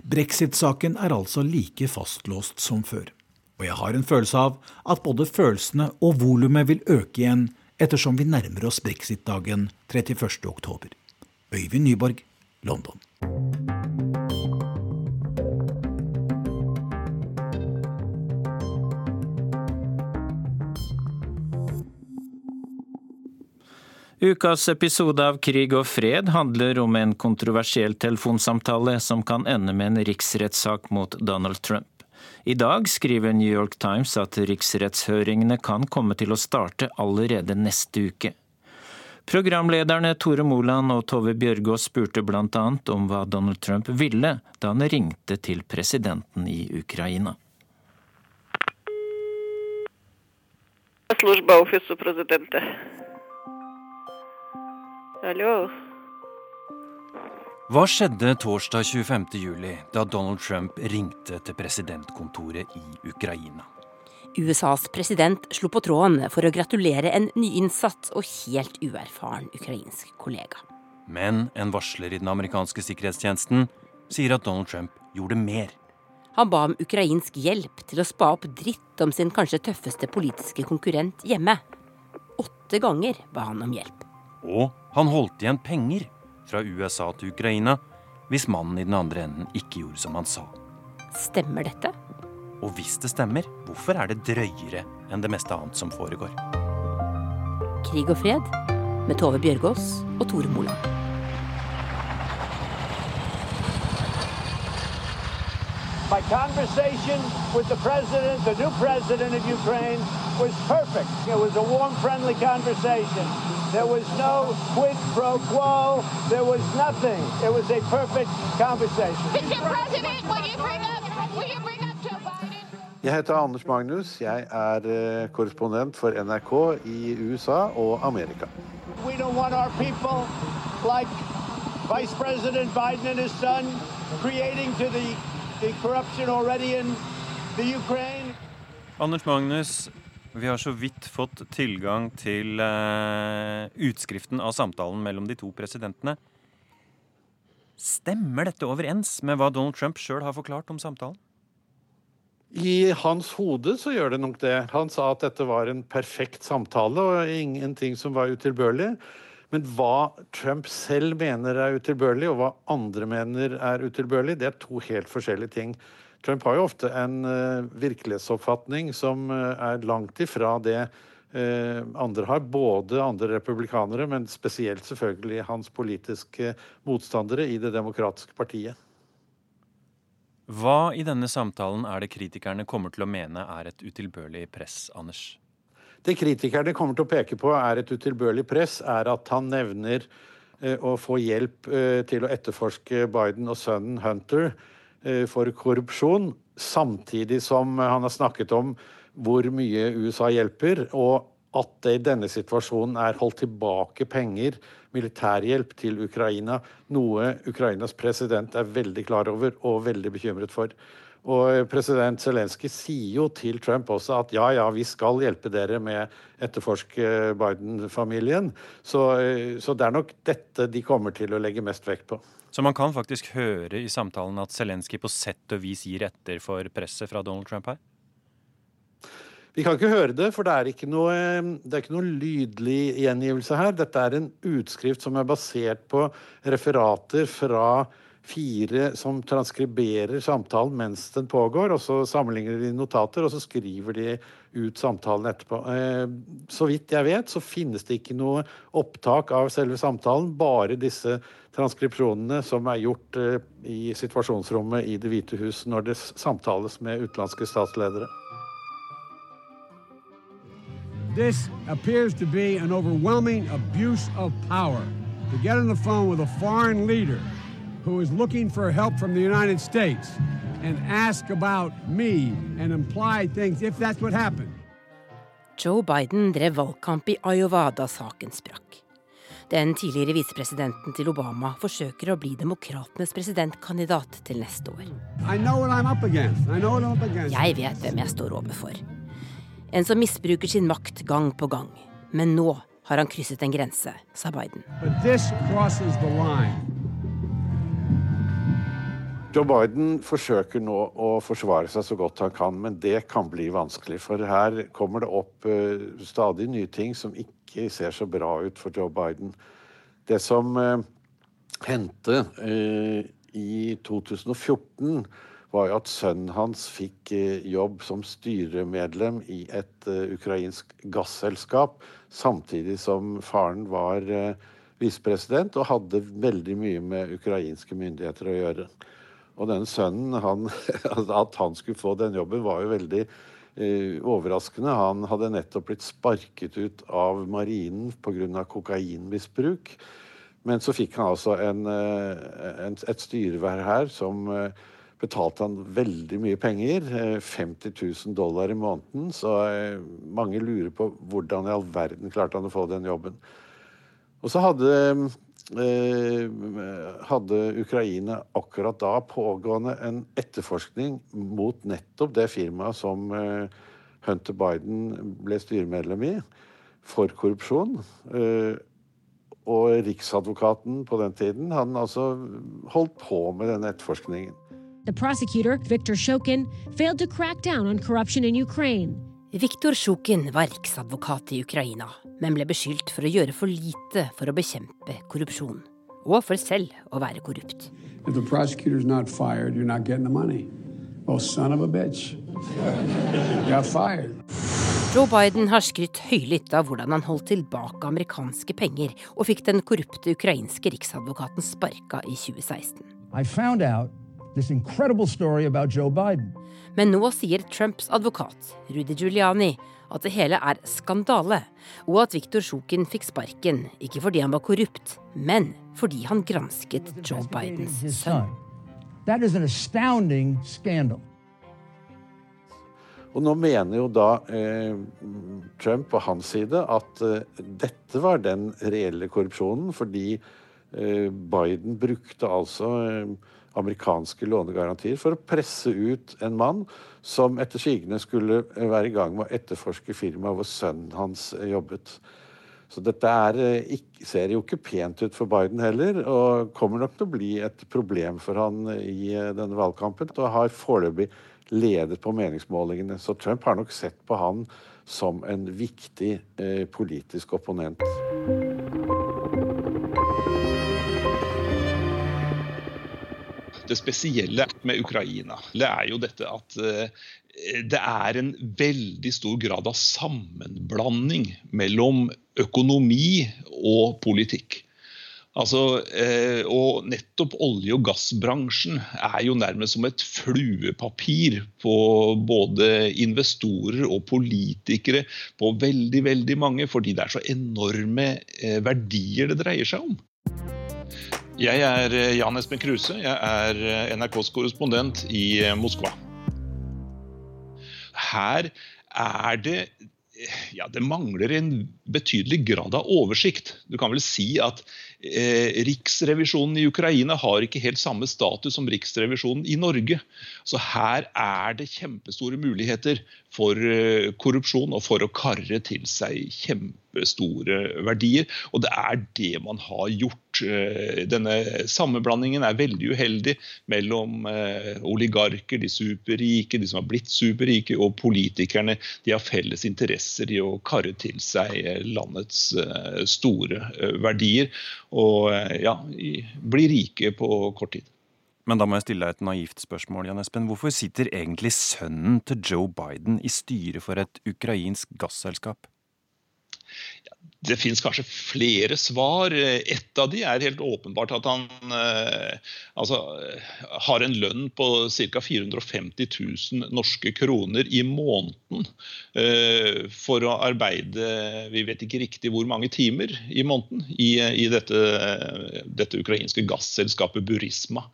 Brexit-saken er altså like fastlåst som før. Og jeg har en følelse av at både følelsene og volumet vil øke igjen ettersom vi nærmer oss brexit-dagen 31.10. Øyvind Nyborg, London. Ukas episode av Krig og fred handler om en kontroversiell telefonsamtale som kan ende med en riksrettssak mot Donald Trump. I dag skriver New York Times at riksrettshøringene kan komme til å starte allerede neste uke. Programlederne Tore Moland og Tove Bjørgaas spurte bl.a. om hva Donald Trump ville da han ringte til presidenten i Ukraina. Служба офису президента. Hallo. Hva skjedde torsdag 25.07, da Donald Trump ringte til presidentkontoret i Ukraina? USAs president slo på tråden for å gratulere en nyinnsatt og helt uerfaren ukrainsk kollega. Men en varsler i den amerikanske sikkerhetstjenesten sier at Donald Trump gjorde mer. Han ba om ukrainsk hjelp til å spa opp dritt om sin kanskje tøffeste politiske konkurrent hjemme. Åtte ganger ba han om hjelp. Og han holdt igjen penger fra USA til Ukraina hvis mannen i den andre enden ikke gjorde som han sa. Stemmer dette? Og hvis det stemmer, hvorfor er det drøyere enn det meste annet som foregår? Krig og fred med Tove Bjørgaas og Tore Moland. My conversation with the president, the new president of Ukraine, was perfect. It was a warm, friendly conversation. There was no quid pro quo. There was nothing. It was a perfect conversation. Mr. President, will you bring up, will you bring up Joe Biden? Jeg heter Anders Magnus. Jeg er eh, korrespondent for NRK i USA og Amerika. We don't want our people like Vice President Biden and his son creating to the, the corruption already in the Ukraine. Anders Magnus, vi har så vidt fått tilgang til uh, utskriften av samtalen mellom de to presidentene. Stemmer dette overens med hva Donald Trump sjøl har forklart om samtalen? I hans hode så gjør det nok det. Han sa at dette var en perfekt samtale og ingenting som var utilbørlig. Men hva Trump selv mener er utilbørlig, og hva andre mener er utilbørlig, det er to helt forskjellige ting. Trump har jo ofte en uh, virkelighetsoppfatning som uh, er langt ifra det uh, andre har. Både andre republikanere, men spesielt selvfølgelig hans politiske motstandere i Det demokratiske partiet. Hva i denne samtalen er det kritikerne kommer til å mene er et utilbørlig press, Anders? Det kritikerne kommer til å peke på er et utilbørlig press, er at han nevner eh, å få hjelp eh, til å etterforske Biden og sønnen Hunter eh, for korrupsjon, samtidig som han har snakket om hvor mye USA hjelper, og at det i denne situasjonen er holdt tilbake penger, militærhjelp, til Ukraina. Noe Ukrainas president er veldig klar over og veldig bekymret for. Og president Zelenskyj sier jo til Trump også at ja, ja, vi skal hjelpe dere med etterforske Biden-familien. Så, så, det er nok dette de kommer til å legge mest vekt på. Så man kan faktisk høre i samtalen at Zelenskyj på sett og vis gir etter for presset fra Donald Trump her? Vi kan ikke høre det, for det er ikke noe, det er ikke noe lydlig gjengivelse her. Dette er en utskrift som er basert på referater fra fire som transkriberer samtalen mens den pågår. og Så sammenligner de notater, og så skriver de ut samtalen etterpå. Eh, så vidt jeg vet, så finnes det ikke noe opptak av selve samtalen. Bare disse transkripsjonene som er gjort eh, i situasjonsrommet i Det hvite hus når det samtales med utenlandske statsledere. This appears to be an overwhelming abuse of power. To get on the phone with a foreign leader who is looking for help from the United States and ask about me and imply things if that's what happened. Joe Biden drev valgkamp i Iowa da saken sprakk. Den tidligere visepresidenten til Obama forsøker å bli demokratenes presidentkandidat til neste år. Jeg vet hvem jeg står overfor. En som misbruker sin makt gang på gang. Men nå har han krysset en grense, sa Biden. Joe Biden forsøker nå å forsvare seg så godt han kan, men det kan bli vanskelig. For her kommer det opp uh, stadig nye ting som ikke ser så bra ut for Joe Biden. Det som uh, hendte uh, i 2014, var jo at sønnen hans fikk jobb som styremedlem i et ukrainsk gasselskap, samtidig som faren var visepresident og hadde veldig mye med ukrainske myndigheter å gjøre. Og denne sønnen, han, at han skulle få den jobben, var jo veldig eh, overraskende. Han hadde nettopp blitt sparket ut av marinen pga. kokainmisbruk. Men så fikk han altså en, eh, en, et styreverv her som eh, betalte han veldig mye penger. 50 eh, 000 dollar i måneden. Så mange lurer på hvordan i all verden klarte han å få den jobben. Og så hadde hadde Ukraina akkurat da pågående en etterforskning mot nettopp det firmaet som eh, Hunter Biden ble styremedlem i, for korrupsjon. Eh, og riksadvokaten på den tiden han altså holdt på med denne etterforskningen. The prosecutor, Viktor Shokin, failed to crack down on corruption in Ukraine. Viktor Sjukin var riksadvokat i Ukraina, men ble beskyldt for å gjøre for lite for å bekjempe korrupsjon. Og for selv å være korrupt. Fired, oh, Joe Biden har skrytt høylytt av hvordan han holdt tilbake amerikanske penger og fikk den korrupte ukrainske riksadvokaten sparka i 2016. I found out this incredible story about Joe Biden. Men nå sier Trumps advokat, Rudy Giuliani, at det hele er skandale, og at Viktor Sjukin fikk sparken ikke fordi han var korrupt, men fordi han gransket Joe Bidens sønn. Og nå mener jo da eh, Trump på hans side at eh, dette var den reelle korrupsjonen, fordi eh, Biden brukte altså eh, amerikanske lånegarantier for å presse ut en mann som etter sigende skulle være i gang med å etterforske firmaet hvor sønnen hans jobbet. Så dette er, eh, ser jo ikke pent ut for Biden heller, og kommer nok til å bli et problem for han i eh, denne valgkampen. Og har foreløpig ledet på meningsmålingene. Så Trump har nok sett på han som en viktig eh, politisk opponent. Det spesielle med Ukraina det er jo dette at eh, det er en veldig stor grad av sammenblanding mellom økonomi og politikk. Altså, eh, og nettopp olje- og gassbransjen er jo nærmest som et fluepapir på både investorer og politikere på veldig, veldig mange, fordi det er så enorme eh, verdier det dreier seg om. Jeg er eh, Jan Espen Kruse. Jeg er eh, NRKs korrespondent i eh, Moskva. Her er det ja, det mangler en betydelig grad av oversikt. Du kan vel si at eh, Riksrevisjonen i Ukraina har ikke helt samme status som Riksrevisjonen i Norge. Så her er det kjempestore muligheter for eh, korrupsjon og for å karre til seg kjempe skape store verdier. Og det er det man har gjort. Eh, denne sammenblandingen er veldig uheldig mellom eh, oligarker, de superrike, de som har blitt superrike, og politikerne. De har felles interesser i å karre til seg landets store verdier. Og ja, bli rike på kort tid. Men da må jeg stille deg et naivt spørsmål, Jan Espen. Hvorfor sitter egentlig sønnen til Joe Biden i styret for et ukrainsk gasselskap? Det finnes kanskje flere svar. Et av de er helt åpenbart at han eh, altså, har en lønn på ca. 450 000 norske kroner i måneden eh, for å arbeide vi vet ikke riktig hvor mange timer i måneden i, i dette, dette, ukrainske gasselskapet Burisma.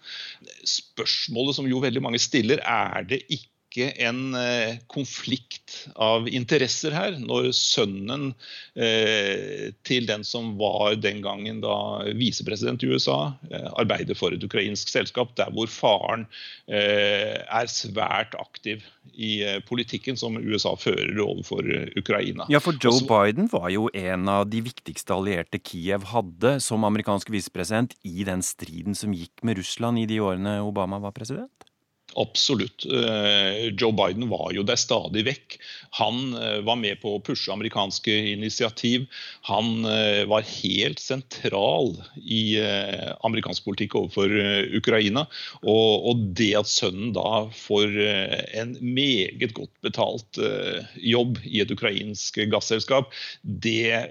Spørsmålet som jo veldig mange stiller, er det ikke ikke en eh, konflikt av interesser her, når sønnen eh, til den som var den gangen da visepresident i USA, eh, arbeider for et ukrainsk selskap, der hvor faren er svært aktiv i politikken som USA fører overfor Ukraina. Ja, for Joe Også, Biden var jo en av de viktigste allierte Kiev hadde som amerikansk visepresident i den striden som gikk med Russland i de årene Obama var president? Absolutt. Eh, Joe Biden var jo der stadig vekk. Han eh, var med på å pushe amerikanske initiativ. Han eh, var helt sentral i amerikansk politikk overfor Ukraina. Og det at sønnen da får en meget godt betalt jobb i et ukrainsk gasselskap, det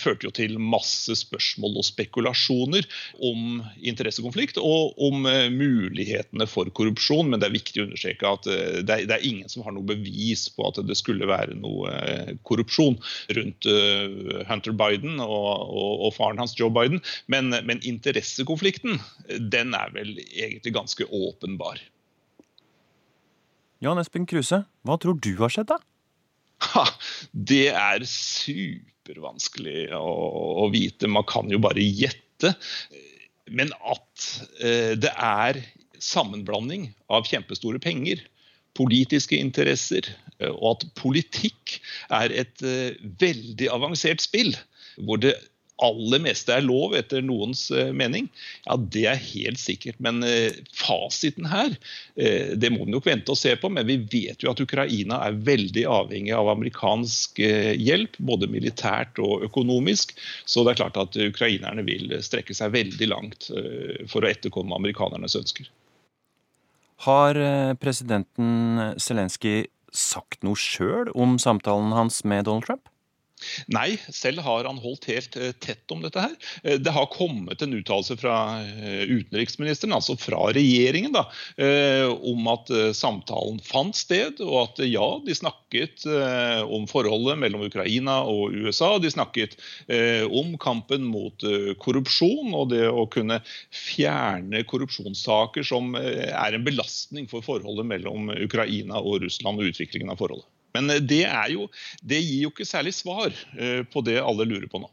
førte jo til masse spørsmål og spekulasjoner om interessekonflikt og om mulighetene for korrupsjon korrupsjon, men det er viktig å understreke at eh, det er, det er ingen som har noe bevis på at det skulle være noe eh, korrupsjon rundt eh, Hunter Biden og, og, og faren hans Joe Biden. Men, men interessekonflikten den er vel egentlig ganske åpenbar. Jan Espen Kruse, hva tror du har skjedd, da? Ha, det er supervanskelig å, å, vite. Man kan jo bare gjette. Men at eh, det er sammenblanding av kjempestore penger, politiske interesser, eh, og at politikk er et eh, veldig avansert spill, hvor det aller meste er lov etter noens eh, mening, ja, det er helt sikkert. Men fasiten her, det må vi nok vente og se på. Men vi vet jo at Ukraina er veldig avhengig av amerikansk hjelp, både militært og økonomisk. Så det er klart at ukrainerne vil strekke seg veldig langt for å etterkomme amerikanernes ønsker. Har eh, presidenten Zelenskyj sagt noe sjøl om samtalen hans med Donald Trump? Nei, selv har han holdt helt eh, tett om dette her. Eh, det har kommet en uttalelse fra eh, utenriksministeren, altså fra regjeringen, da, om at samtalen fant sted, og at ja, de snakket om forholdet mellom Ukraina og USA. De snakket om kampen mot korrupsjon og det å kunne fjerne korrupsjonssaker som er en belastning for forholdet mellom Ukraina og Russland og utviklingen av forholdet. Men eh, det, jo, det gir jo ikke særlig svar eh, på det alle lurer på nå.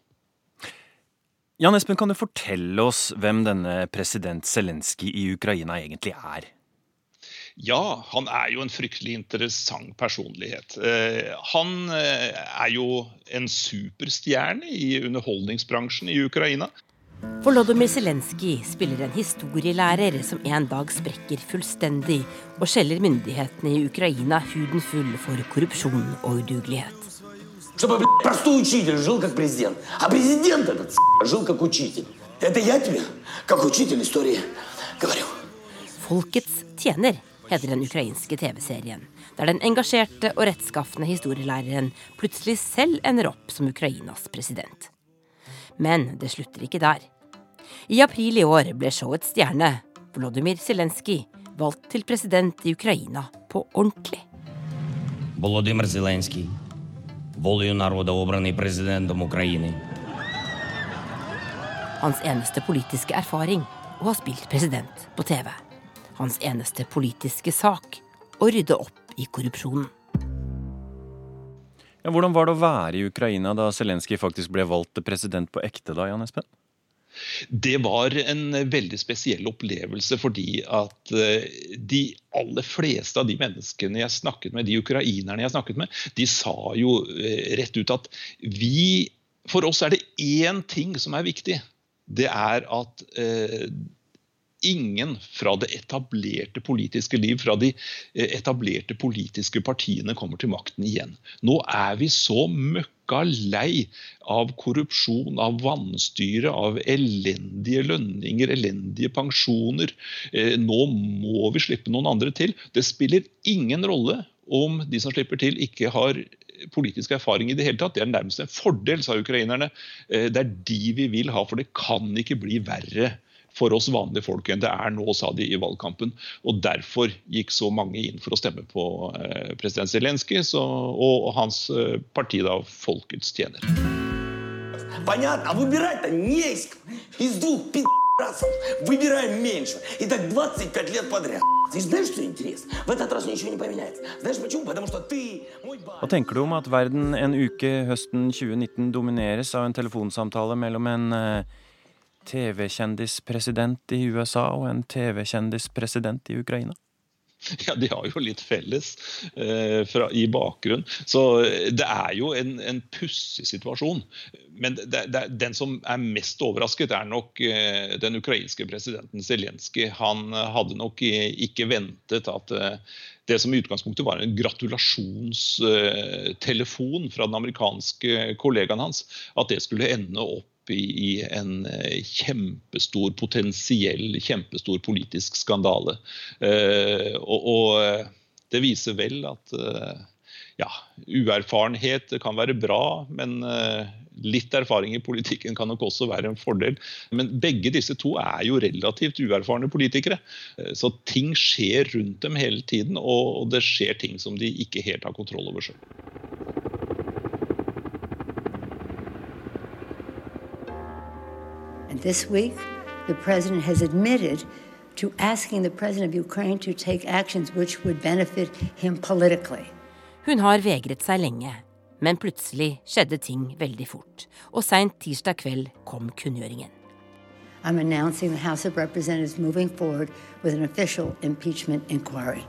Jan Espen, kan du fortelle oss hvem denne president Zelenskyj i Ukraina egentlig er? Ja, han er jo en fryktelig interessant personlighet. Eh, han er jo en superstjerne i underholdningsbransjen i Ukraina. Volodymyr Zelenskyj spiller en historielærer som en dag sprekker fullstendig og skjeller myndighetene i Ukraina huden full for korrupsjon og udugelighet. Folkets tjener heter den ukrainske TV-serien, der den engasjerte og rettskafne historielæreren plutselig selv ender opp som Ukrainas president. Men det slutter ikke der. I april i år ble showets stjerne, Volodymyr Zelenskyj, valgt til president i Ukraina på ordentlig. Volodymyr Zelenskyj, волею народа обраний президентом України. Hans eneste politiske erfaring å ha spilt president på TV. Hans eneste politiske sak å rydde opp i korrupsjonen. Ja, hvordan var det å være i Ukraina da Zelenskyj faktisk ble valgt til president på ekte, da, Jan Espen? Det var en veldig spesiell opplevelse fordi at eh, de aller fleste av de menneskene jeg snakket med, de ukrainerne jeg snakket med, de sa jo eh, rett ut at vi For oss er det én ting som er viktig. Det er at eh, ingen fra det etablerte politiske liv, fra de eh, etablerte politiske partiene, kommer til makten igjen. Nå er vi så møkka lei av korrupsjon, av vanstyre, av elendige lønninger, elendige pensjoner. Eh, nå må vi slippe noen andre til. Det spiller ingen rolle om de som slipper til, ikke har politisk erfaring i det hele tatt. Det er nærmest en fordel, sa ukrainerne. Eh, det er de vi vil ha, for det kan ikke bli verre for oss vanlige folk enn det er nå, sa de i valgkampen. Og Derfor gikk så mange inn for å stemme på eh, president Zelenskyj og hans eh, parti, da, Folkets tjener. Понятно? А выбирать-то не из, из двух пи***расов. Выбираем меньше. И так 25 лет подряд. И знаешь, что интересно? В этот раз ничего не поменяется. Знаешь почему? Потому что ты мой Hva tenker du om at verden en uke høsten 2019 domineres av en telefonsamtale mellom en eh, TV-kjendispresident i USA og en TV-kjendispresident i Ukraina? Ja, de har jo litt felles eh, fra, i bakgrunn. Så eh, det er jo en, en pussig situasjon. Men det, det, den som er mest overrasket, er nok eh, den ukrainske presidenten Zelenskyj. Han hadde nok ikke ventet at eh, det som i utgangspunktet var en gratulasjonstelefon fra den amerikanske kollegaen hans, at det skulle ende opp i en eh, kjempestor, potensiell kjempestor politisk skandale. Eh, og, og eh, det viser vel at ja, uerfarenhet kan være bra, men litt erfaring i politikken kan nok også være en fordel. Men begge disse to er jo relativt uerfarne politikere. Så ting skjer rundt dem hele tiden, og det skjer ting som de ikke helt har kontroll over sjøl. And this week, the president has admitted to asking the president of Ukraine to take actions which would benefit him politically. Hun har vegret seg lenge, men plutselig skjedde ting veldig fort. Og seint tirsdag kveld kom kunngjøringen. I'm announcing the House of Representatives moving forward with an official impeachment inquiry.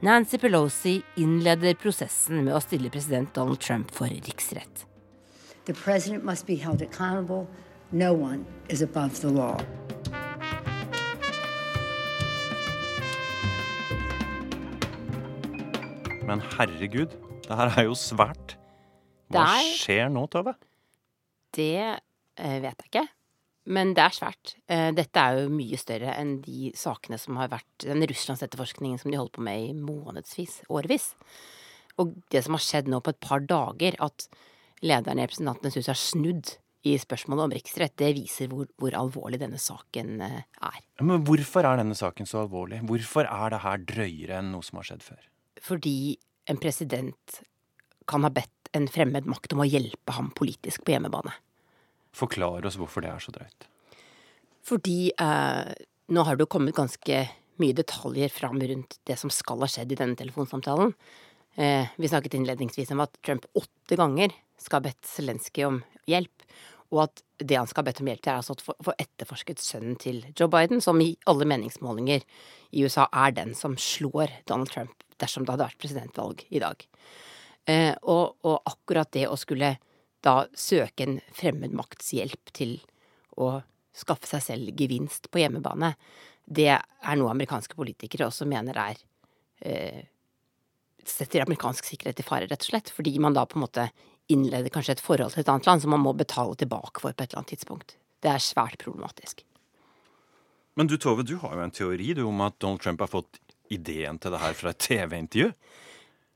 Nancy Pelosi innleder prosessen med å stille president Donald Trump for riksrett. The president must be held accountable. No one is above the law. Men herregud, det her er jo svært. Hva Det er- skjer nå, Tove? Det eh, vet jeg ikke. Men det er svært. Eh, Dette er jo mye større enn de sakene som har vært Den russlandsetterforskningen som de holdt på med i månedsvis, årevis. Og det som har skjedd nå på et par dager, at lederen i Representantenes hus har snudd i spørsmålet om riksrett, det viser hvor, hvor alvorlig denne saken eh, er. Men hvorfor er denne saken så alvorlig? Hvorfor er det her drøyere enn noe som har skjedd før? Fordi en president kan ha bedt en fremmed makt om å hjelpe ham politisk på hjemmebane. Forklar oss hvorfor det er så drøyt. Fordi eh, nå har det jo kommet ganske mye detaljer fram rundt det som skal ha skjedd i denne telefonsamtalen. Eh, vi snakket innledningsvis om at Trump åtte ganger skal ha bedt Zelenskyj om hjelp. Og at det han skal ha bedt om hjelp til, er altså å få- etterforsket sønnen til Joe Biden, som i alle meningsmålinger i USA er den som slår Donald Trump dersom det hadde vært presidentvalg i dag. Eh, og, og akkurat det å skulle da søke en fremmed makts hjelp til å skaffe seg selv gevinst på hjemmebane, det er noe amerikanske politikere også mener er eh, setter amerikansk sikkerhet i fare, rett og slett. Fordi man da på en måte innleder kanskje et forhold til et annet land som man må betale tilbake for på et eller annet tidspunkt. Det er svært problematisk. Men du Tove, du har jo en teori du om at Donald Trump har fått ideen til det her fra et TV-intervju?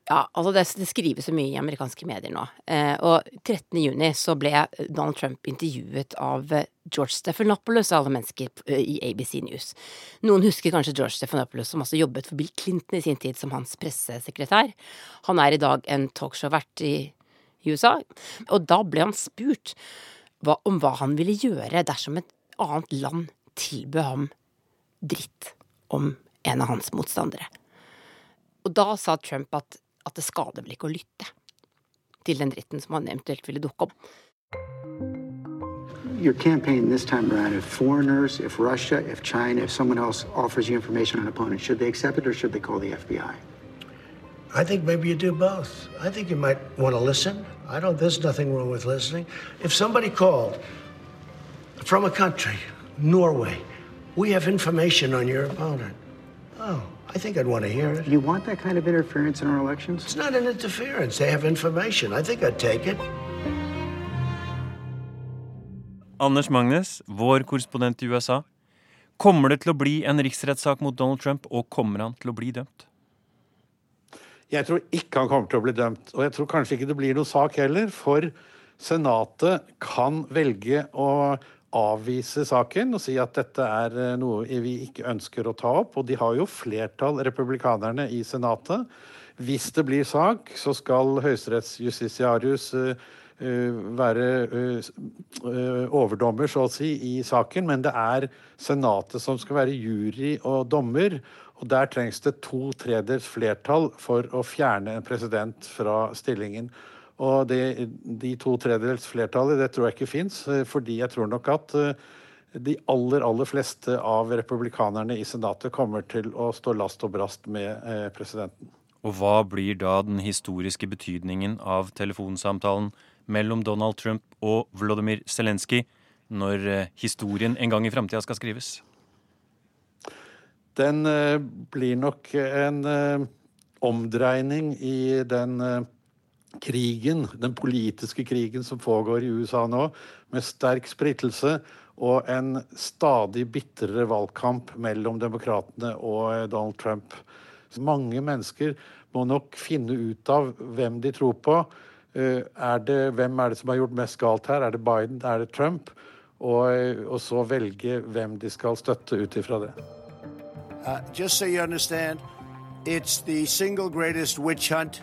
Ja, altså det, det skrives så mye i amerikanske medier nå. Eh, og 13. juni så ble Donald Trump intervjuet av George Stephanopoulos, av alle mennesker, eh, i ABC News. Noen husker kanskje George Stephanopoulos, som altså jobbet for Bill Clinton i sin tid som hans pressesekretær. Han er i dag en talkshow-vert i i USA. Og da ble han spurt hva, om hva han ville gjøre dersom et annet land tilbød ham dritt om en av hans motstandere. Og da sa Trump at, at det skader vel ikke å lytte til den dritten som han eventuelt ville dukke opp. your campaign this time around, if foreigners, if Russia, if China, if someone else offers you information on an opponent, should they accept it or should they call the FBI? I think maybe you do both. I think you might want to listen. I don't, there's nothing wrong with listening. If somebody called from a country, Norway, we have information on your opponent. Oh, I think I'd want to hear it. You want that kind of interference in our elections? It's not an interference. They have information. I think I'd take it. Anders Magnes, vår korrespondent i USA. Kommer det til å bli en riksrettssak mot Donald Trump, og kommer han til å bli dømt? Jeg tror ikke han kommer til å bli dømt. Og jeg tror kanskje ikke det blir noen sak heller, for Senatet kan velge å avvise saken og si at dette er eh, noe vi ikke ønsker å ta opp. Og de har jo flertall, republikanerne, i Senatet. Hvis det blir sak, så skal høyesterettsjustitiarius uh, være uh, overdommer, så å si, i saken. Men det er Senatet som skal være jury og dommer. Og der trengs det to tredjedels flertall for å fjerne en president fra stillingen. Og det, de to tredjedels flertallet, det tror jeg ikke fins, fordi jeg tror nok at de aller, aller fleste av republikanerne i Senatet kommer til å stå last og brast med presidenten. Og hva blir da den historiske betydningen av telefonsamtalen mellom Donald Trump og Vladimir Zelenskyj når historien en gang i framtida skal skrives? Den blir nok en omdreining i den krigen, den politiske krigen som pågår i USA nå, med sterk splittelse og en stadig bitrere valgkamp mellom demokratene og Donald Trump. Mange mennesker må nok finne ut av hvem de tror på. Er det, hvem er det som har gjort mest galt her? Er det Biden? Er det Trump? Og, og så velge hvem de skal støtte ut ifra det. Uh, just so you understand, it's the single greatest witch hunt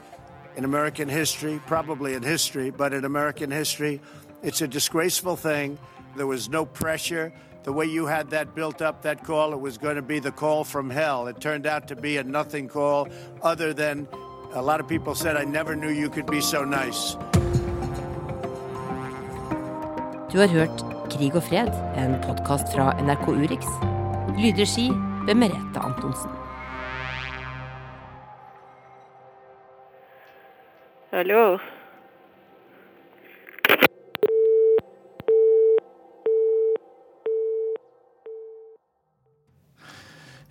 in American history, probably in history, but in American history, it's a disgraceful thing. There was no pressure. The way you had that built up, that call, it was going to be the call from hell. It turned out to be a nothing call, other than a lot of people said, I never knew you could be so nice. Du har hørt Krig og fred, en podkast fra NRK Urix. Lydregi ved Merete Antonsen. Hallo?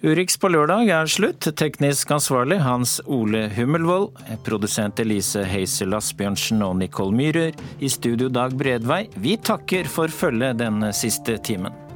Urix på lørdag er slutt. Teknisk ansvarlig Hans Ole Hummelvold. Produsent Elise Heisel Asbjørnsen og Nicole Myhrer. I studio Dag Bredvei. Vi takker for følget den siste timen.